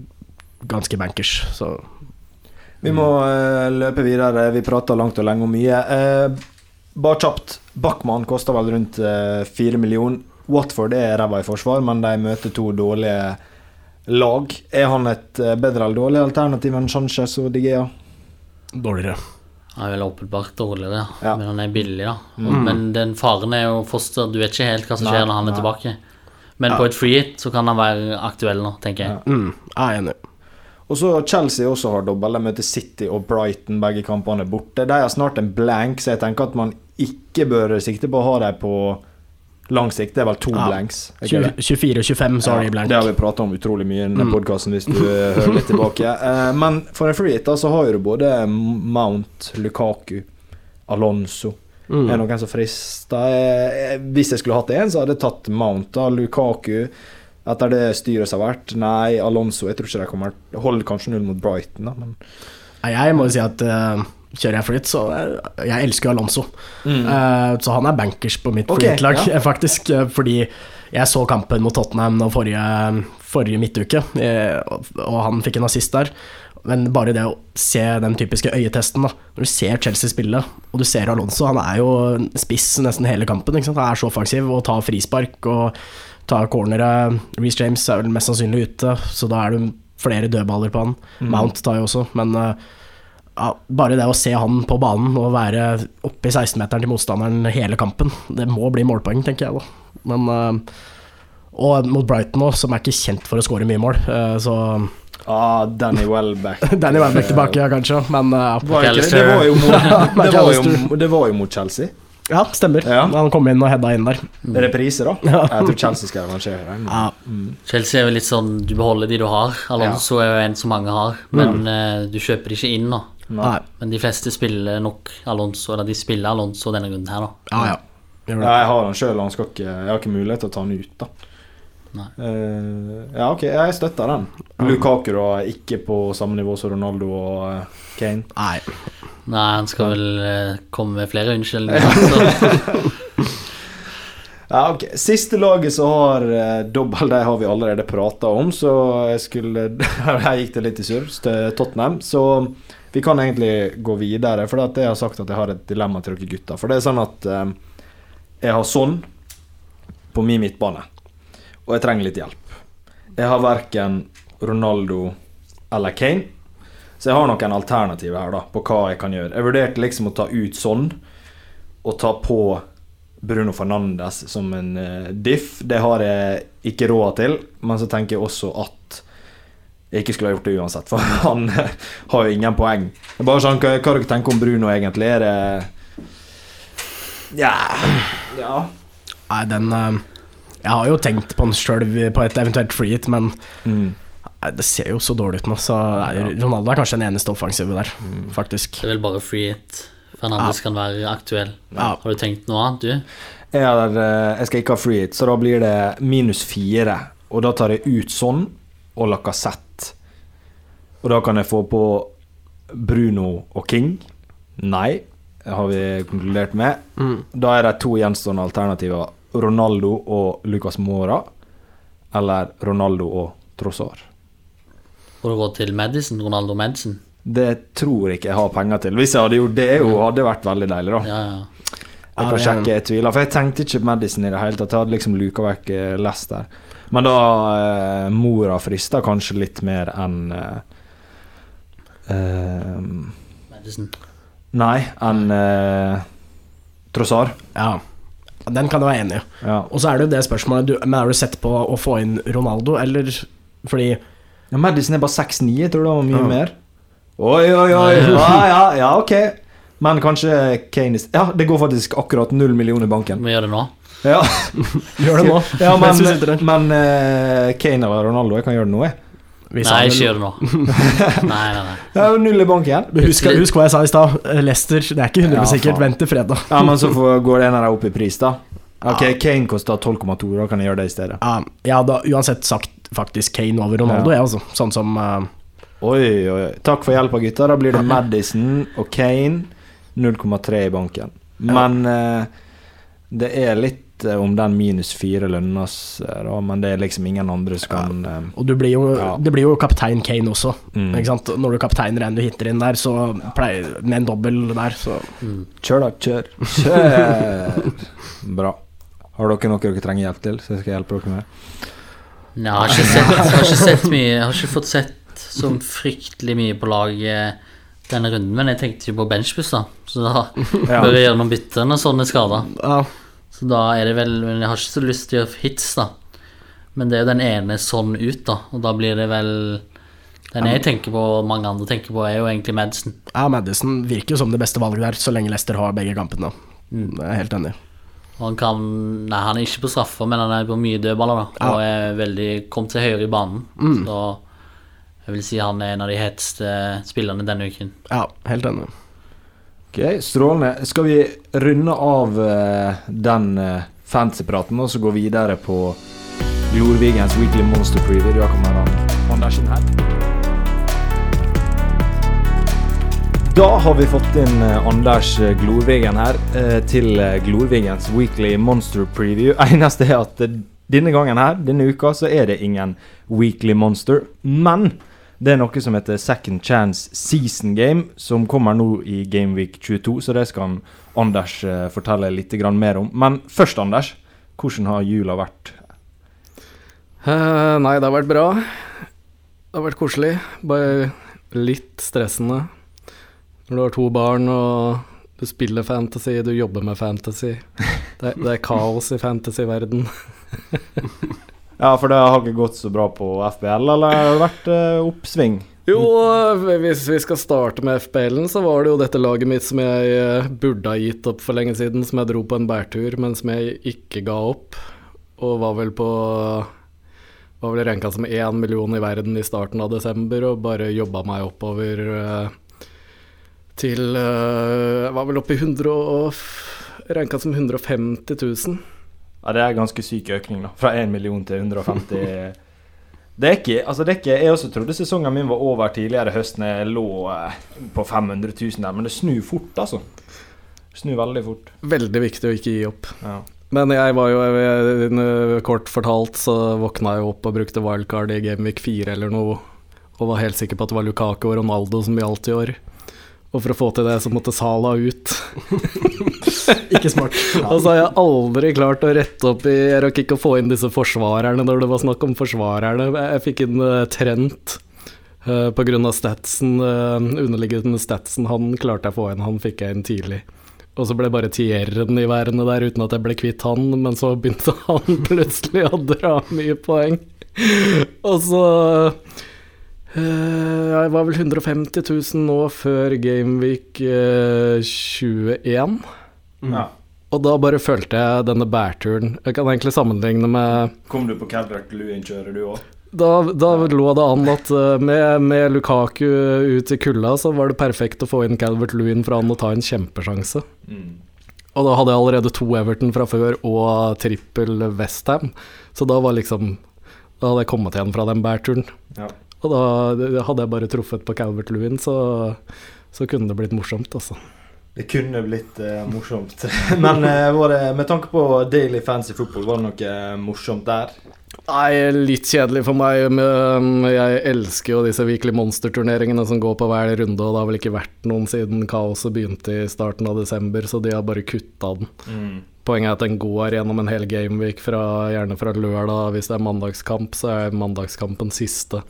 ganske bankers, så Vi må uh, løpe videre. Vi prater langt og lenge om mye. Uh, bare kjapt. Backman koster vel rundt fire uh, millioner. Watford er ræva i forsvar, men de møter to dårlige lag. Er han et eh, bedre eller dårlig alternativ enn Sanchez og Digea? dårligere. Han er vel åpenbart dårligere, ja. Ja. men han er billig, da. Og, Men den faren er jo foster. Du vet ikke helt hva som skjer Nei, når han er nei. tilbake. Men på et free hit så kan han være aktuell nå, tenker jeg. Mm, jeg er enig. Og så Chelsea også har dobbel. De møter City og Brighton, begge kampene er borte. De har snart en blank, så jeg tenker at man ikke bør sikte på å ha dem på lang sikt. Det er vel to Ja. blanks. er ikke det? 24 og 25, så har de blank. Det har vi prata om utrolig mye i denne Mm. podkasten, hvis du eh, hører litt tilbake. Eh, men for en freehit så har du både Mount, Lukaku, Alonso. Mm. Er det noen som frister? Eh, Hvis jeg skulle hatt en, så hadde jeg tatt Mount. da Lukaku, etter det styret som har vært. Nei, Alonso Jeg tror ikke de kommer Holder kanskje null mot Brighton, da, men Nei, Jeg må jo si at eh, kjører jeg flyt, så jeg, elsker Alonso. Uh, så han er bankers på mitt okay, flytlag, ja. faktisk. eh, fordi jeg så kampen mot Tottenham nå forrige, forrige midtuke, eh, og, han fikk en assist der. Men bare det å se den typiske øyetesten, da. Når du ser Chelsea spille, og du ser Alonso, han er jo spiss nesten hele kampen. Han er så offensiv og tar frispark og tar cornere. Reece James er vel mest sannsynlig ute, så da er det flere dødballer på han. Mount tar jo også, men eh, ja, bare det å se han på banen og være oppe i 16-meteren til motstanderen hele kampen, det må bli målpoeng, tenker jeg da. Men eh, Og mot Brighton òg, som er ikke kjent for å skåre mye mål, eh, så ah, Danny Welbeck. Danny Welbeck tilbake, ja, kanskje, men Var det, det, var jo mot, det, var jo, det var jo mot Chelsea. ja, stemmer. Ja. Han kom inn og heada inn der. Reprise, da. Ja. Jeg tror Chelsea skal revansjere. men- Ja, Chelsea er jo litt sånn du beholder de du har. Alonso er jo en som mange har, men eh, du kjøper de ikke inn nå. Nei, Men de fleste spiller nok Alonso, eller de spiller Alonso denne runden her, da. ja, ja. Jeg. Ja, jeg har han sjøl, han skal ikke Jeg har ikke mulighet til å ta han ut, da. Nei. Eh, ja, ok, jeg støtter den. Lukaku da, ikke på samme nivå som Ronaldo og eh, Kane. Nei. Nei, han skal vel eh, komme med flere unnskyldninger. Ja, ok. Siste laget som har eh, dobbel, det har vi allerede prata om, så jeg skulle Her gikk det litt i surr til Tottenham, så vi kan egentlig gå videre. For jeg har sagt at jeg har et dilemma til dere gutter. For det er sånn at eh, jeg har sånn på min midtbane, og jeg trenger litt hjelp. Jeg har verken Ronaldo eller Kane, så jeg har noen alternativer her da på hva jeg kan gjøre. Jeg vurderte liksom å ta ut sånn, og ta på Bruno Fernandes som en eh, diff. Det har jeg ikke råd til, men så tenker jeg også at jeg ikke skulle ha gjort det uansett, for han eh, har jo ingen poeng. Det er bare sånn, Hva, hva dere tenker om Bruno egentlig? Er det Ja. ja. Nei, den eh, Jeg har jo tenkt på den sjøl på et eventuelt free hit, men Mm. nei, det ser jo så dårlig ut nå. Så nei, Ronaldo er kanskje den eneste offensive der, faktisk. Det er vel bare free hit. Fernandes kan være aktuell. Ja. Har du tenkt noe annet, du? Jeg, eh, jeg skal ikke ha free hit, så da blir det minus fire. Og da tar jeg ut sånn og Lacassette. Og da kan jeg få på Bruno og King. Nei, har vi konkludert med. Mm. Da er det to gjenstående alternativer. Ronaldo og Lucas Mora. Eller Ronaldo og Trossar. Får du gå til Madison? Ronaldo Madison? Det tror jeg ikke jeg har penger til. Hvis jeg hadde gjort det, jo, hadde det vært veldig deilig, da. Ja, ja. Jeg kan ja, sjekke, jeg tviler. For jeg tenkte ikke Madison i det hele tatt. Jeg hadde liksom luka vekk Lester. Men da eh, Mora frista kanskje litt mer enn eh, eh, Madison. Nei, enn uh, Trossar. Ja. Den kan du være enig i. Ja. Og så er det jo det spørsmålet du, Men har du sett på å få inn Ronaldo, eller fordi ja, Madison er bare 6-9, jeg tror det var mye Ja. mer. Oi, oi, oi. Ja, ja, ja, ok. Men kanskje Kane Ja, det går faktisk akkurat null millioner i banken. Vi gjør det nå. Ja, Gjør det nå, ja men, men eh, Kane eller Ronaldo, jeg kan gjøre det nå, jeg. Vi Nei, ikke gjør det nå. Nei, nei, nei. Ja, null i banken. Husk, husk hva jeg sa i stad. Leicester, det er ikke 100 Ja, sikkert. Vent til fredag. Ja, men så får, går av dem opp i pris, da. Ok, Ja. Kane koster 12,2, da kan jeg gjøre det i stedet. Ja, jeg hadde uansett sagt faktisk Kane over Ronaldo, Ja. jeg, altså. Sånn som uh, Oi, oi, oi. Takk for hjelpa, gutta. Da blir det Madison og Kane. 0,3 i banken. Men uh, det er litt om den minus fire lønnas, eh, da, men det er liksom ingen andre som kan ja. Og du blir jo, Ja. det blir jo kaptein Kane også. Mm. Ikke sant? Når du kapteiner en du hitter inn der, så pleier Med en dobbel der, så Kjør, da. Kjør. Kjør! Bra. Har dere noe dere trenger hjelp til, så jeg skal hjelpe dere med? Nei, jeg har ikke sett, jeg har ikke sett mye Jeg har ikke fått sett så fryktelig mye på laget denne runden, men jeg tenkte jo på benchbus, da. Så da Ja. bør jeg gjøre noen bytter når sånne er skada. ja. Så da er det vel Men jeg har ikke så lyst til å gjøre hits, da. Men det er jo den ene sånn ut, da. Og da blir det vel Den jeg tenker på, og mange andre tenker på, er jo egentlig Madison. ja, Madison virker jo som det beste valget der, så lenge Leicester har begge kampene. Mm. Jeg er helt enig. Og han kan Nei, han er ikke på straffer, men han er på mye dødballer, da. Og er veldig kommet seg høyere i banen. Mm. Så jeg vil si han er en av de heteste spillerne denne uken. Ja, helt enig. Ok, Strålende. Skal vi runde av uh, den uh, fantasypraten og så gå videre på Glorvigens Weekly Monster Preview? Da kommer han Andersen her. Da har vi fått inn eh, Anders eh, Glorvigen her eh, til Glorvigens Weekly Monster Preview. Eneste er at denne gangen her, denne uka, så er det ingen Weekly Monster. Men det er noe som heter Second Chance Season Game, som kommer nå i Gameweek 22. Så det skal Anders fortelle litt mer om. Men først, Anders. Hvordan har jula vært? Uh, nei, det har vært bra. Det har vært koselig. Bare litt stressende. Når du har to barn og du spiller fantasy, du jobber med fantasy. Det, det er kaos i fantasyverden. ja, for det har ikke gått så bra på FBL, eller har det vært uh, oppsving? Jo, hvis vi skal starte med FBL-en, så var det jo dette laget mitt som jeg eh, burde ha gitt opp for lenge siden, som jeg dro på en bærtur, men som jeg ikke ga opp. Og var vel på Var vel renka som én million i verden i starten av desember, og bare jobba meg oppover. Til Var vel oppe i 100 og Ranka som 150 000. Ja, det er ganske syk økning, da. Fra 1 million til 150 Det er ikke, altså det er ikke Jeg også trodde sesongen min var over tidligere høsten. Jeg lå eh, på 500 000 der, men det snur fort, altså. Snur veldig fort. Veldig viktig å ikke gi opp. Ja. Men jeg var jo, jeg, kort fortalt, så våkna jeg opp og brukte wildcard i Gameweek 4 eller noe, og var helt sikker på at det var Lukaku og Ronaldo som gjaldt i år. Og for å få til det, så måtte Sala ut. ikke smart. Ja. Og så har jeg aldri klart å rette opp i Jeg rakk ikke å få inn disse forsvarerne når det var snakk om forsvarerne. Jeg fikk inn uh, Trent uh, på grunn av statsen, uh, underliggende statsen. Han klarte jeg å få inn, han fikk jeg inn tidlig. Og så ble bare Tierren i værende der uten at jeg ble kvitt han, men så begynte han plutselig å dra mye poeng. Og så jeg var vel 150 000 nå før Gameweek uh, 21. Mm. Ja. Og da bare følte jeg denne bærturen Jeg kan egentlig sammenligne med Kom du på Calvert Lewin-kjøret, du òg? Da, da lå det an at uh, med, med, Lukaku ut i kulda, så var det perfekt å få inn Calvert Lewin for han å ta en kjempesjanse. Mm. Og da hadde jeg allerede to Everton fra før og trippel Westham, så da var liksom Da hadde jeg kommet igjen fra den bærturen. Ja. Og da hadde jeg bare truffet på Calvert Lewin, så, så kunne det blitt morsomt, altså. Det kunne blitt uh, morsomt. Men eh, det, med tanke på Daily Fancy Football, var det noe eh, morsomt der? Nei, litt kjedelig for meg. Men jeg elsker jo disse Weekly Monster-turneringene som går på hver runde, og det har vel ikke vært noen siden kaoset begynte i starten av desember, så de har bare kutta den. Mm. Poenget er at den går gjennom en hel gameweek, fra, gjerne fra lørdag. Hvis det er mandagskamp, så er mandagskampen siste.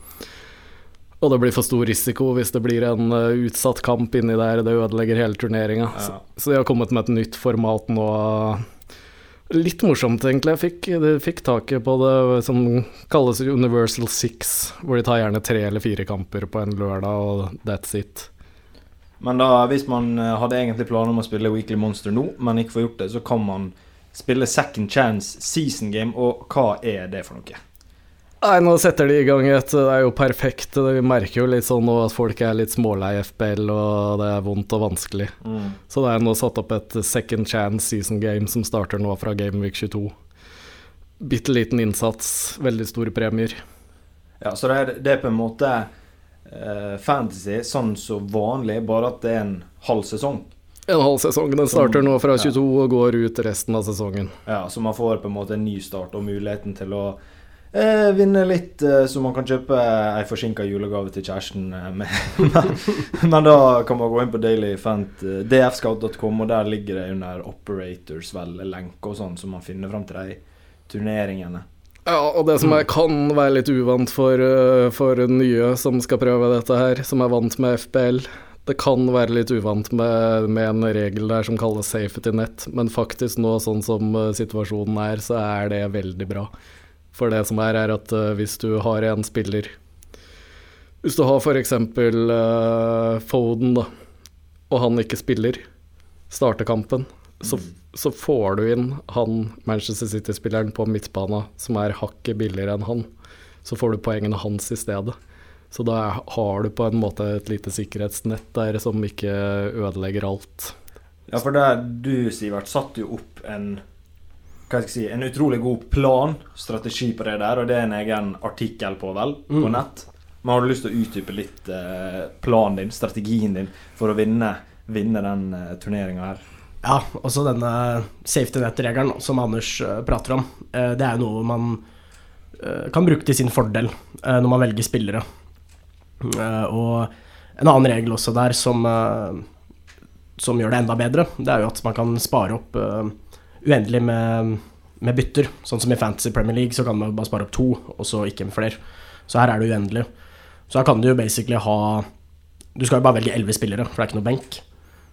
Og det blir for stor risiko hvis det blir en uh, utsatt kamp inni der. Det ødelegger hele turneringa. Ja. Så, så, de har kommet med et nytt format nå. Litt morsomt, egentlig. Jeg fikk, fikk taket på det som kalles Universal Six, hvor de tar gjerne tre eller fire kamper på en lørdag, og that's it. Men da, hvis man eh, hadde egentlig planer om å spille Weekly Monster nå, men ikke får gjort det, så kan man spille Second Chance Season Game, og hva er det for noe? Nei, nå setter de i gang et Det er jo perfekt. Vi merker jo litt sånn nå at folk er litt smålei FBL, og det er vondt og vanskelig. Mm. Så det er nå satt opp et second chance season game som starter nå fra Gameweek 22. Bitte liten innsats, veldig store premier. Ja, så det er, det er på en måte uh, fantasy sånn så vanlig, bare at det er en halv sesong. En halv sesong. Den starter nå fra 22 ja. og går ut resten av sesongen. Ja, så man får på en måte en ny start og muligheten til å Eh, vinne litt, eh, så man kan kjøpe ei forsinka julegave til kjæresten. Eh, men, men, da kan man gå inn på dailyfant, eh, dfscout.com, og der ligger det under operators vel lenke og sånn, så man finner fram til de turneringene. Ja, og det som jeg kan være litt uvant for, eh, for nye som skal prøve dette her, som er vant med FBL det kan være litt uvant med, med, en regel der som kalles safety net, men faktisk nå, sånn som situasjonen er, så er det veldig bra. For det som er, er at uh, hvis du har en spiller Hvis du har f.eks. Uh, Foden, da, og han ikke spiller, starter kampen, så, så får du inn han Manchester City-spilleren på midtbana som er hakket billigere enn han. Så får du poengene hans i stedet. Så da har du på en måte et lite sikkerhetsnett der som ikke ødelegger alt. Ja, for der du, Sivert, satte jo opp en hva skal jeg si, en utrolig god plan, strategi på det der, og det er en egen artikkel på, vel, på Mm. nett. Men har du lyst til å utdype litt eh, planen din, strategien din, for å vinne, vinne den eh, turneringa her? Ja, også denne safety net-regelen som Anders eh, prater om. eh, det er jo noe man eh, kan bruke til sin fordel eh, når man velger spillere. Og en annen regel også der som, som gjør det enda bedre, det er jo at man kan spare opp uendelig med, med bytter. Sånn som i Fantasy Premier League så kan man bare spare opp to, og så ikke med flere. Så her er det uendelig. Så her kan du jo basically ha Du skal jo bare velge elleve spillere, for det er ikke noe benk.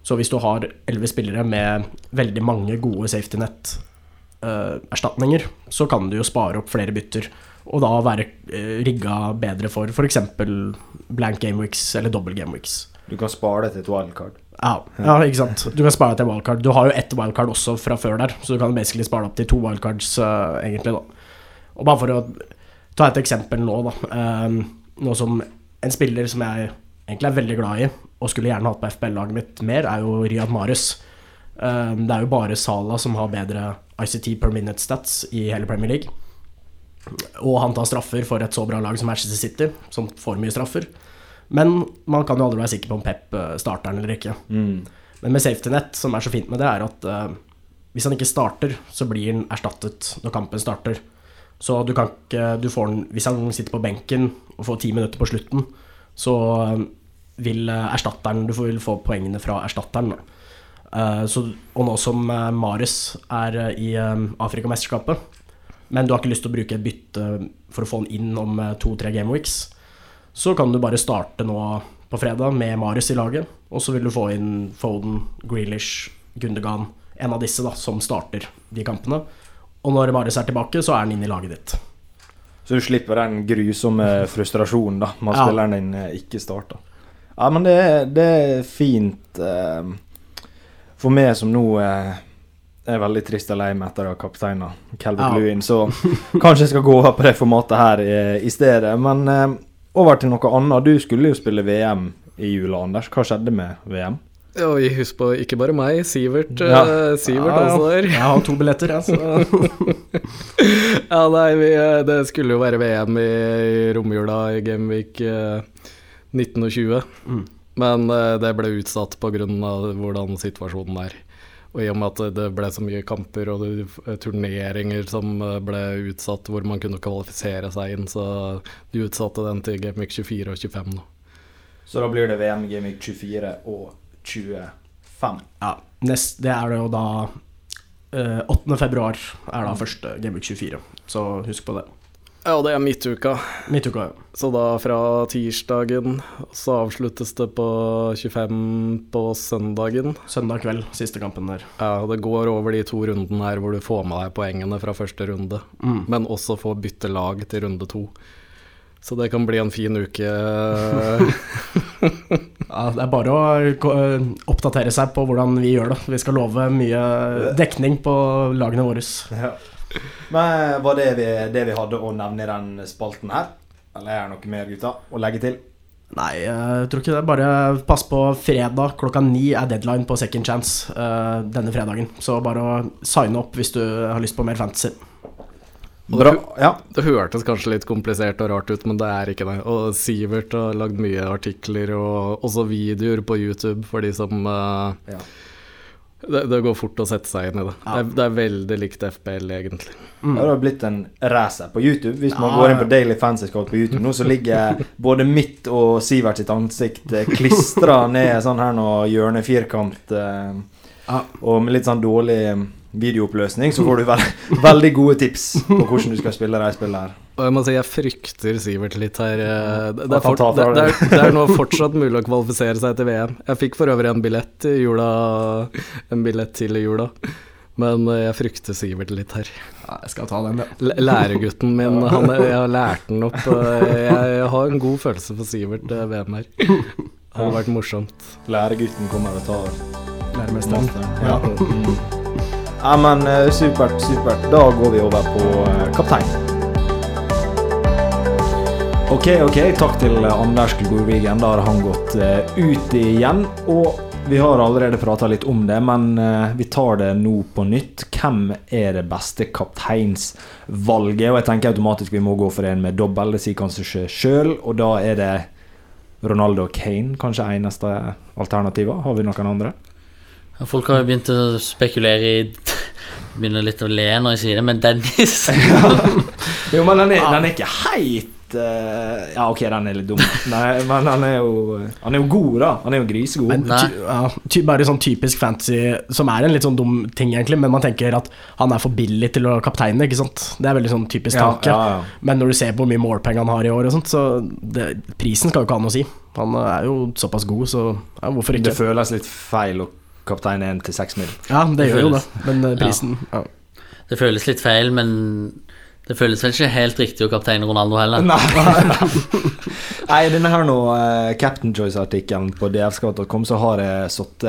Så hvis du har elleve spillere med veldig mange gode safety net-erstatninger, så kan du jo spare opp flere bytter, og da være uh, rigga bedre for f.eks. blank game weeks eller double game weeks. Du kan spare det til et wildcard. Ja, ja, ikke sant. Du kan spare til wildcard. Du har jo ett wildcard også fra før der, så du kan basically spare opp til to wildcards, uh, egentlig, da. Og bare for å ta et eksempel nå, da. Um, noe som en spiller som jeg egentlig er veldig glad i, og skulle gjerne hatt på FPL-laget mitt mer, er jo Riyad Mahrez. Um, det er jo bare Salah som har bedre ICT per minute stats i hele Premier League. Og han tar straffer for et så bra lag som Manchester City, som får mye straffer. Men man kan jo aldri være sikker på om Pep eh, starter den eller ikke. Mm. Men med safety net, som er så fint med det, er at uh, hvis han ikke starter, så blir han erstattet når kampen starter. Så du kan ikke du får den, Hvis han sitter på benken og får ti minutter på slutten, så eh, vil erstatteren Du vil få poengene fra erstatteren. Eh, så, og nå som uh, Marius er uh, i Afrikamesterskapet, men du har ikke lyst til å bruke et bytte for å få han inn om to-tre gameweeks, så kan du bare starte nå på fredag med Marius i laget, og så vil du få inn Foden, Grealish, Gundogan, en av disse da, som starter de kampene. Og når Marius er tilbake, så er han inne i laget ditt. Så du slipper den grusomme frustrasjonen da med at Ja. spilleren din eh, ikke starter. Ja, men det, det er fint eh, for meg som nå eh, er veldig trist og lei meg etter å ha kapteina Calvert Ja. Lewin, så kanskje jeg skal gå over på det formatet her i, i stedet. Men eh, over til noe annet. Du skulle jo spille VM i jula, Anders. Hva skjedde med VM? Ja, og husk på, ikke bare meg, Sivert. Ja. Uh, Sivert Ja, ja. der. Jeg har to billetter, jeg, så Ja, nei, vi, eh, det skulle jo være VM i, i romjula i Gamvik uh, 1920. Mm. Men uh, det ble utsatt pga. hvordan situasjonen er. Og i og med at det ble så mye kamper og turneringer som eh, ble utsatt hvor man kunne kvalifisere seg inn, så de utsatte den til Gamic 24 og 25 nå. Så da blir det VM Gamic 24 og 25. ja, nest, det er det jo da eh, 8. februar er da første Gamic 24, så husk på det. Ja, det er midtuka. Midtuka, ja. Så da fra tirsdagen så avsluttes det på 25 på søndagen. Søndag kveld, siste kampen der. Ja, det går over de to rundene her hvor du får med deg poengene fra første runde, Mm. men også får bytte lag til runde to. Så det kan bli en fin uke. Ja, det er bare å oppdatere seg på hvordan vi gjør det. Vi skal love mye dekning på lagene våre. Ja. Men var det vi, det vi hadde å nevne i den spalten her? Eller er det noe mer, gutta, å legge til? Nei, jeg tror ikke det. Bare pass på fredag klokka ni er deadline på Second Chance uh, denne fredagen. Så bare å signe opp hvis du har lyst på mer fantasy. Bra. Ja. Det hørtes kanskje litt komplisert og rart ut, men det er ikke det. Og Sivert har lagd mye artikler og også videoer på YouTube for de som uh, Ja. Det, det går fort å sette seg inn i det. Ja. Det, er, det er veldig likt FBL, egentlig. Mm. Det har blitt en racer på YouTube. Hvis man Ja, går inn på Daily Fancy Scout på YouTube nå, så ligger både mitt og Sivert sitt ansikt klistra ned sånn her nå hjørnefirkant. eh, Ja. Og med litt sånn dårlig eh, videooppløsning, så får du veld, veldig gode tips på hvordan du skal spille de spillene her. Og jeg må si jeg frykter Sivert litt her. eh, Det, det, er, for, det, det, er, det er nå fortsatt mulig å kvalifisere seg til VM. Jeg fikk for øvrig en billett i jula, en billett til i jula. Men eh, jeg frykter Sivert litt her. Ja, jeg skal ta den, ja. Læregutten min, han, jeg har lært den opp. Jeg har en god følelse for Sivert eh, VM her. Det har vært morsomt. Læregutten kommer og tar Læremesteren. Ja. Ja. Men eh, supert, supert. Da går vi over på eh, kaptein. Ok, ok. Takk til Anders Glorvigen. Da har han gått ut igjen. Og vi har allerede prata litt om det, men vi tar det nå på nytt. Hvem er det beste kapteinsvalget? Og jeg tenker automatisk vi må gå for en med dobbel, det sier kanskje seg sjøl. Og da er det Ronaldo og Kane kanskje eneste alternativet. Har vi noen andre? Folk har begynt å spekulere i Begynner litt å le når jeg sier det, men Dennis Jo, men den er, den er ikke heit uh, Ja, ok, den er litt dum, Nei, men han er, jo, han er jo god, da. Han er jo grisegod. Men, ty, ja, ty, bare sånn typisk fantasy, som er en litt sånn dum ting, egentlig, men man tenker at han er for billig til å kapteine, ikke sant. Det er veldig sånn typisk tanke. Ja, ja, men når du ser på hvor mye målpenger han har i år og sånt, så det, prisen skal jo ikke ha noe å si. Han er jo såpass god, så hvorfor ikke? Det føles litt feil å kapteine en til seks mil. Ja, det, det gjør jo det, men eh, prisen Det føles litt feil, men det føles vel ikke helt riktig å kapteine Ronaldo heller. Nei, Nei denne her nå, uh, Captain Choice-artikkelen på dfscout.com, så har jeg satt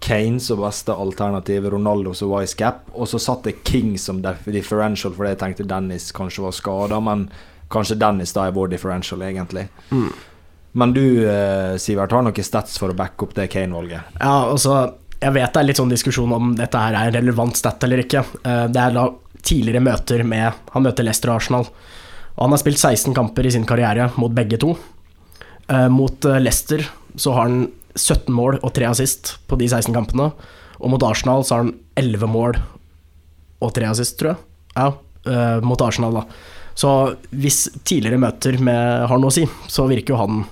Kane som beste alternativ, Ronaldo som wise cap, og så satte jeg King som differential, fordi jeg tenkte Dennis kanskje var skada, men kanskje Dennis da er vår differential, egentlig. Mm. Men du, uh, Sivert, har noen stats for å backe opp det Kane-valget? Ja, altså jeg vet det er litt sånn diskusjon om dette her er relevant stat eller ikke. Uh, det er da tidligere møter med Han møter Leicester og Arsenal. Og han har spilt 16 kamper i sin karriere mot begge to. Uh, mot Leicester så har han 17 mål og 3 assist på de 16 kampene. Og mot Arsenal så har han 11 mål og 3 assist, tror jeg. Ja, mot Arsenal, da. Så hvis tidligere møter med, har noe å si, så virker jo han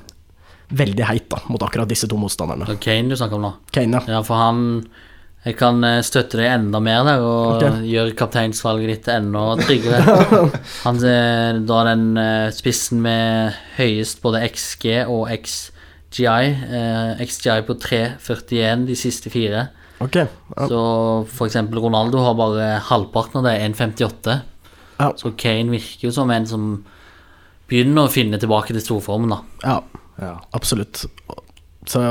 veldig heit da, mot akkurat disse to motstanderne. Kane du snakker om nå? Kane, ja. ja for han jeg kan eh, støtte deg enda mer der og okay. gjøre kapteinsvalget ditt enda tryggere. Han er da den eh, spissen med høyest både XG og XGI. Eh, XGI på 3,41 de siste fire. Okay. Ja. Så for eksempel Ronaldo har bare halvparten av det, 1,58. Ja. Så Kane virker jo som en som begynner å finne tilbake til storformen, da. Ja, ja. absolutt. Så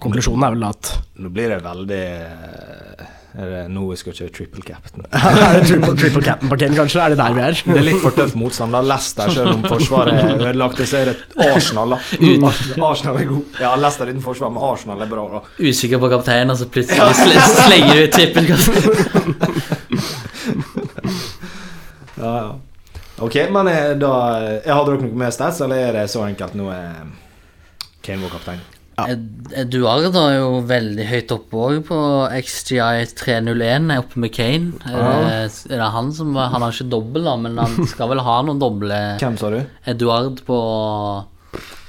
konklusjonen er vel at Nå blir det veldig eh, er det nå vi skal kjøre triple captain? er triple, triple captain på Kane, kanskje? Er det der vi er? det er litt for tøff motstand. Da Leicester, selv om forsvaret er ødelagt, så er det Arsenal, da. Arsenal er god. Ja, Leicester uten forsvar, men Arsenal er bra, da. Usikker på kapteinen, og så plutselig sl slenger du triple captain. ja, ja. Ok, men eh, da Har Hadde dere noe mer stats, eller er det så enkelt nå er Kane var kaptein? Ja. Eduard er jo veldig høyt oppe òg, på XGI 301, er oppe med Kane. Ah. Er, det, han som Han har ikke dobbel, da, men han skal vel ha noen doble Hvem sa du? Eduard på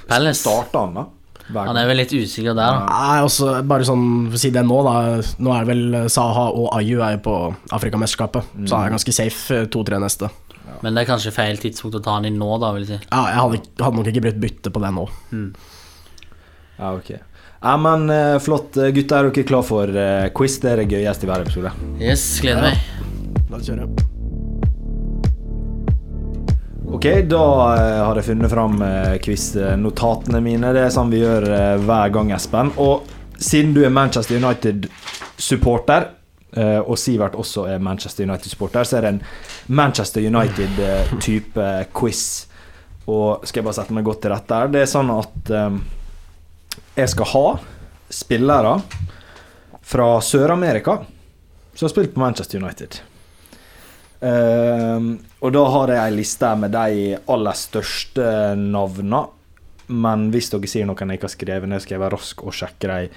Palace. Starta han, da? Han er vel litt usikker der, da. Nei, også, bare sånn for å si det nå, da. Nå er det vel Saha og Ayu er på Afrikamesterskapet, mm. så han er ganske safe eh, to-tre neste. Ja. Men det er kanskje feil tidspunkt å ta han inn nå, da, vil jeg si. Ja, jeg hadde, hadde nok ikke brukt bytte på det nå. Mm. Ja, ok. Ja, men uh, Flott. Eh, Gutter, er dere klar for uh, quiz? Det er det gøyeste i hver episode. Yes, gleder meg. La oss kjøre. Ok, da har jeg funnet fram quiz-notatene mine. Det er sånn vi gjør hver gang, Espen. Og siden du er Manchester United-supporter, og Sivert også er Manchester United-supporter, så er det en Manchester United-type quiz. Og skal jeg bare sette meg godt til rette her. Det er sånn at um, jeg skal ha spillere fra Sør-Amerika som har spilt på Manchester United. Uh, og da har jeg ei liste med de aller største navnene. Men hvis dere sier noen jeg ikke har skrevet ned, skal jeg være rask og sjekke dem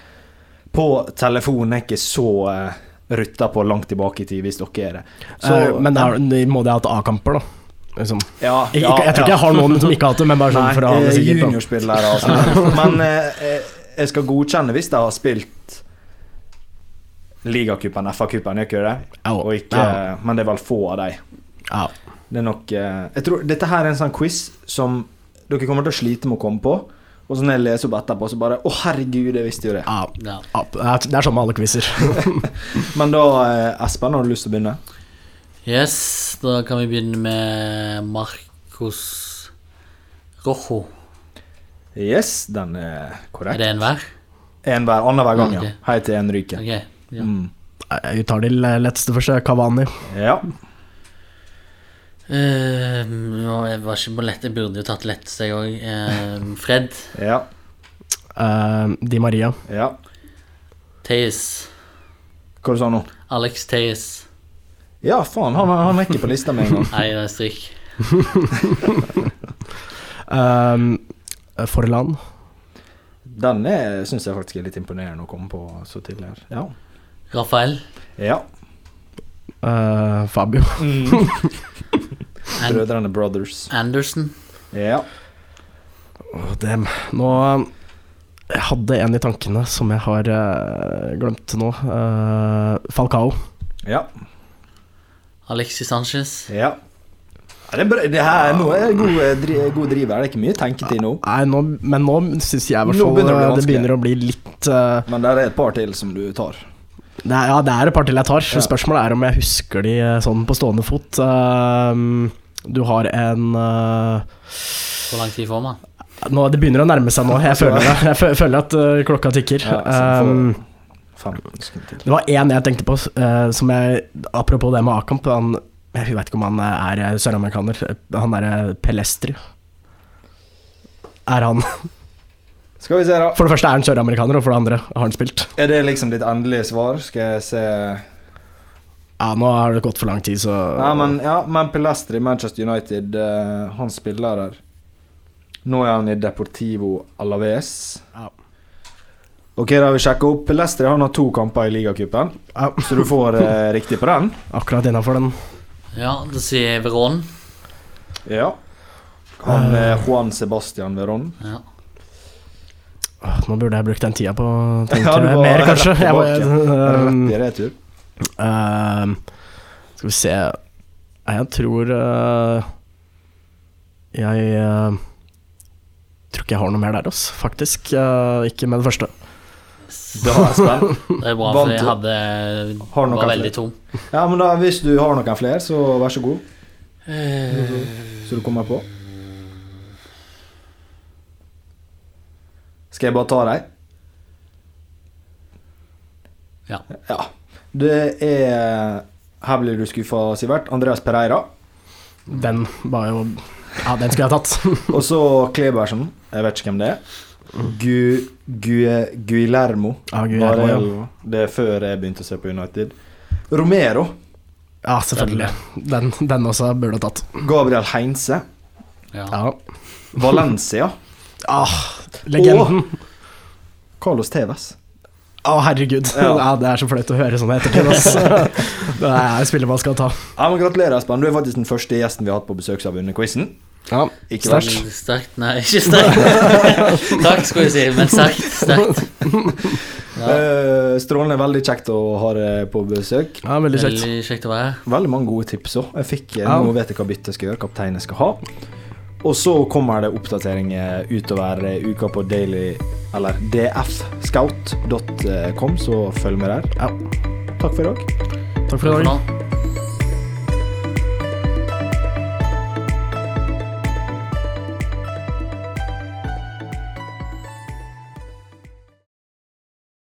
på telefonen. Jeg er ikke så uh, rutta på langt tilbake i tid, hvis dere er det. Så, uh, men da må de ha hatt A-kamper, da? Liksom. Ja, ja, jeg, jeg, tror ikke jeg har noen som ikke har hatt det, men bare sånn Nei, for å ha det sikkert. Juniorspillere altså. Men eh, jeg skal godkjenne hvis de har spilt ligacupen, FA-cupen, gjør ikke det? Og ikke, ja. Men det er vel få av dem. Ja. Det er nok eh, Jeg tror Dette her er en sånn quiz som dere kommer til å slite med å komme på. Og så når jeg leser opp etterpå, så bare Å, herregud, jeg visste jo det. Ja, ja. Det er sånn med alle quizer. men da, eh, Espen, har du lyst til å begynne? Yes, da kan vi begynne med Marcos Rojo. Yes, den er korrekt. Er det en hver? En hver, Annenhver gang, okay. ja. Hei til en ryker. Okay, ja. Mm. Vi tar det letteste forsøk, Kavani. Ja. Uh, jeg var ikke på lett, jeg burde jo tatt letteste, jeg òg. Uh, Fred. Ja. Uh, Di Maria. Ja. Theis. Hva du sa du nå? Alex Theis. Ja, faen, han, han er ikke på lista med en gang. Nei, det er stryk. um, Forland. Den syns jeg faktisk er litt imponerende å komme på så tidligere. Ja. Rafael. Ja. Uh, Fabio. Mm. Brødrene Brothers. Anderson. Ja. Oh, dem. Nå Jeg hadde en i tankene som jeg har uh, glemt nå. Uh, Falcao. Ja. Alexis Sanchez. Ja. Det, er det her er er god, dri, god driver. Det er ikke mye tenketid nå. Nei, nå, men nå syns jeg i hvert fall det, det, begynner å bli litt uh, Men det er et par til som du tar. Det er, ja, det er et par til jeg tar. Ja. Spørsmålet er om jeg husker de sånn på stående fot. Uh, du har en uh, Hvor lang tid får man? Nå, det begynner å nærme seg nå. Jeg føler. Jeg føler at klokka tikker. Ja, det var én jeg tenkte på, som jeg Apropos det med A-kamp. Jeg vet ikke om han er eh, søramerikaner. Han er Pelestri. Er han Skal vi se, da. For det første er han søramerikaner, og for det andre har han spilt. Er det liksom ditt endelige svar? Skal jeg se Ja, nå har det gått for lang tid, så Ja, men, ja, men Pelestri, Manchester United, uh, han spiller der. Nå er han i Deportivo Alaves. Ja. Ok, da har vi sjekka opp. Leicester han har to kamper i ligacupen, ja. så du får eh, riktig på den. Akkurat innafor den. Ja, det sier Veron. Ja. Han er eh, Juan Sebastian Veron. Ja. Nå burde jeg brukt den tida på å tenke ja, mer, kanskje. Jeg var, um, retur. Uh, skal vi se Jeg tror uh, Jeg uh, tror ikke jeg har noe mer der, altså, faktisk. ikke med det første. Da er jeg spent. Det er bra, for jeg hadde var veldig tom. Ja, men da, hvis du har noen flere, så vær så god. Uh, så du kommer på. Skal jeg bare ta deg? Ja. ja. Det er Her blir du skuffa, Sivert. Andreas Pereira. Den var jo Ja, den skulle jeg tatt. Og så Klebersen. Jeg vet ikke hvem det er. Gu, Gu, Guillermo. Ah, Guillermo ja. Det er før jeg begynte å se på United. Romero. Ja, selvfølgelig. Den, den også burde tatt. Gabriel Heinze. Ja. ja. Valencia. Ah, legenden. Og Carlos Tevez. Å, herregud. Ja. ja. Det er så flaut å høre sånn i ettertid. det er spillet man skal ta. Ja, men Gratulerer, Espen. Du er faktisk den første gjesten vi har hatt på besøk som har vunnet quizen. Ja, ikke verst. Sterkt, nei, ikke sterkt. Takk, skulle jeg si, men sterkt. sterkt. Ja. Uh, strålende. Veldig kjekt å ha deg på besøk. Ja, Veldig kjekt Veldig kjekt å være her. Veldig mange gode tips òg. Jeg fikk ja. Nå vet jeg hva byttet skal gjøre, kapteinen skal ha. Og så kommer det oppdateringer utover uka på daily Eller dfscout.com, så følg med der. Ja. Takk for i dag. Takk for i dag.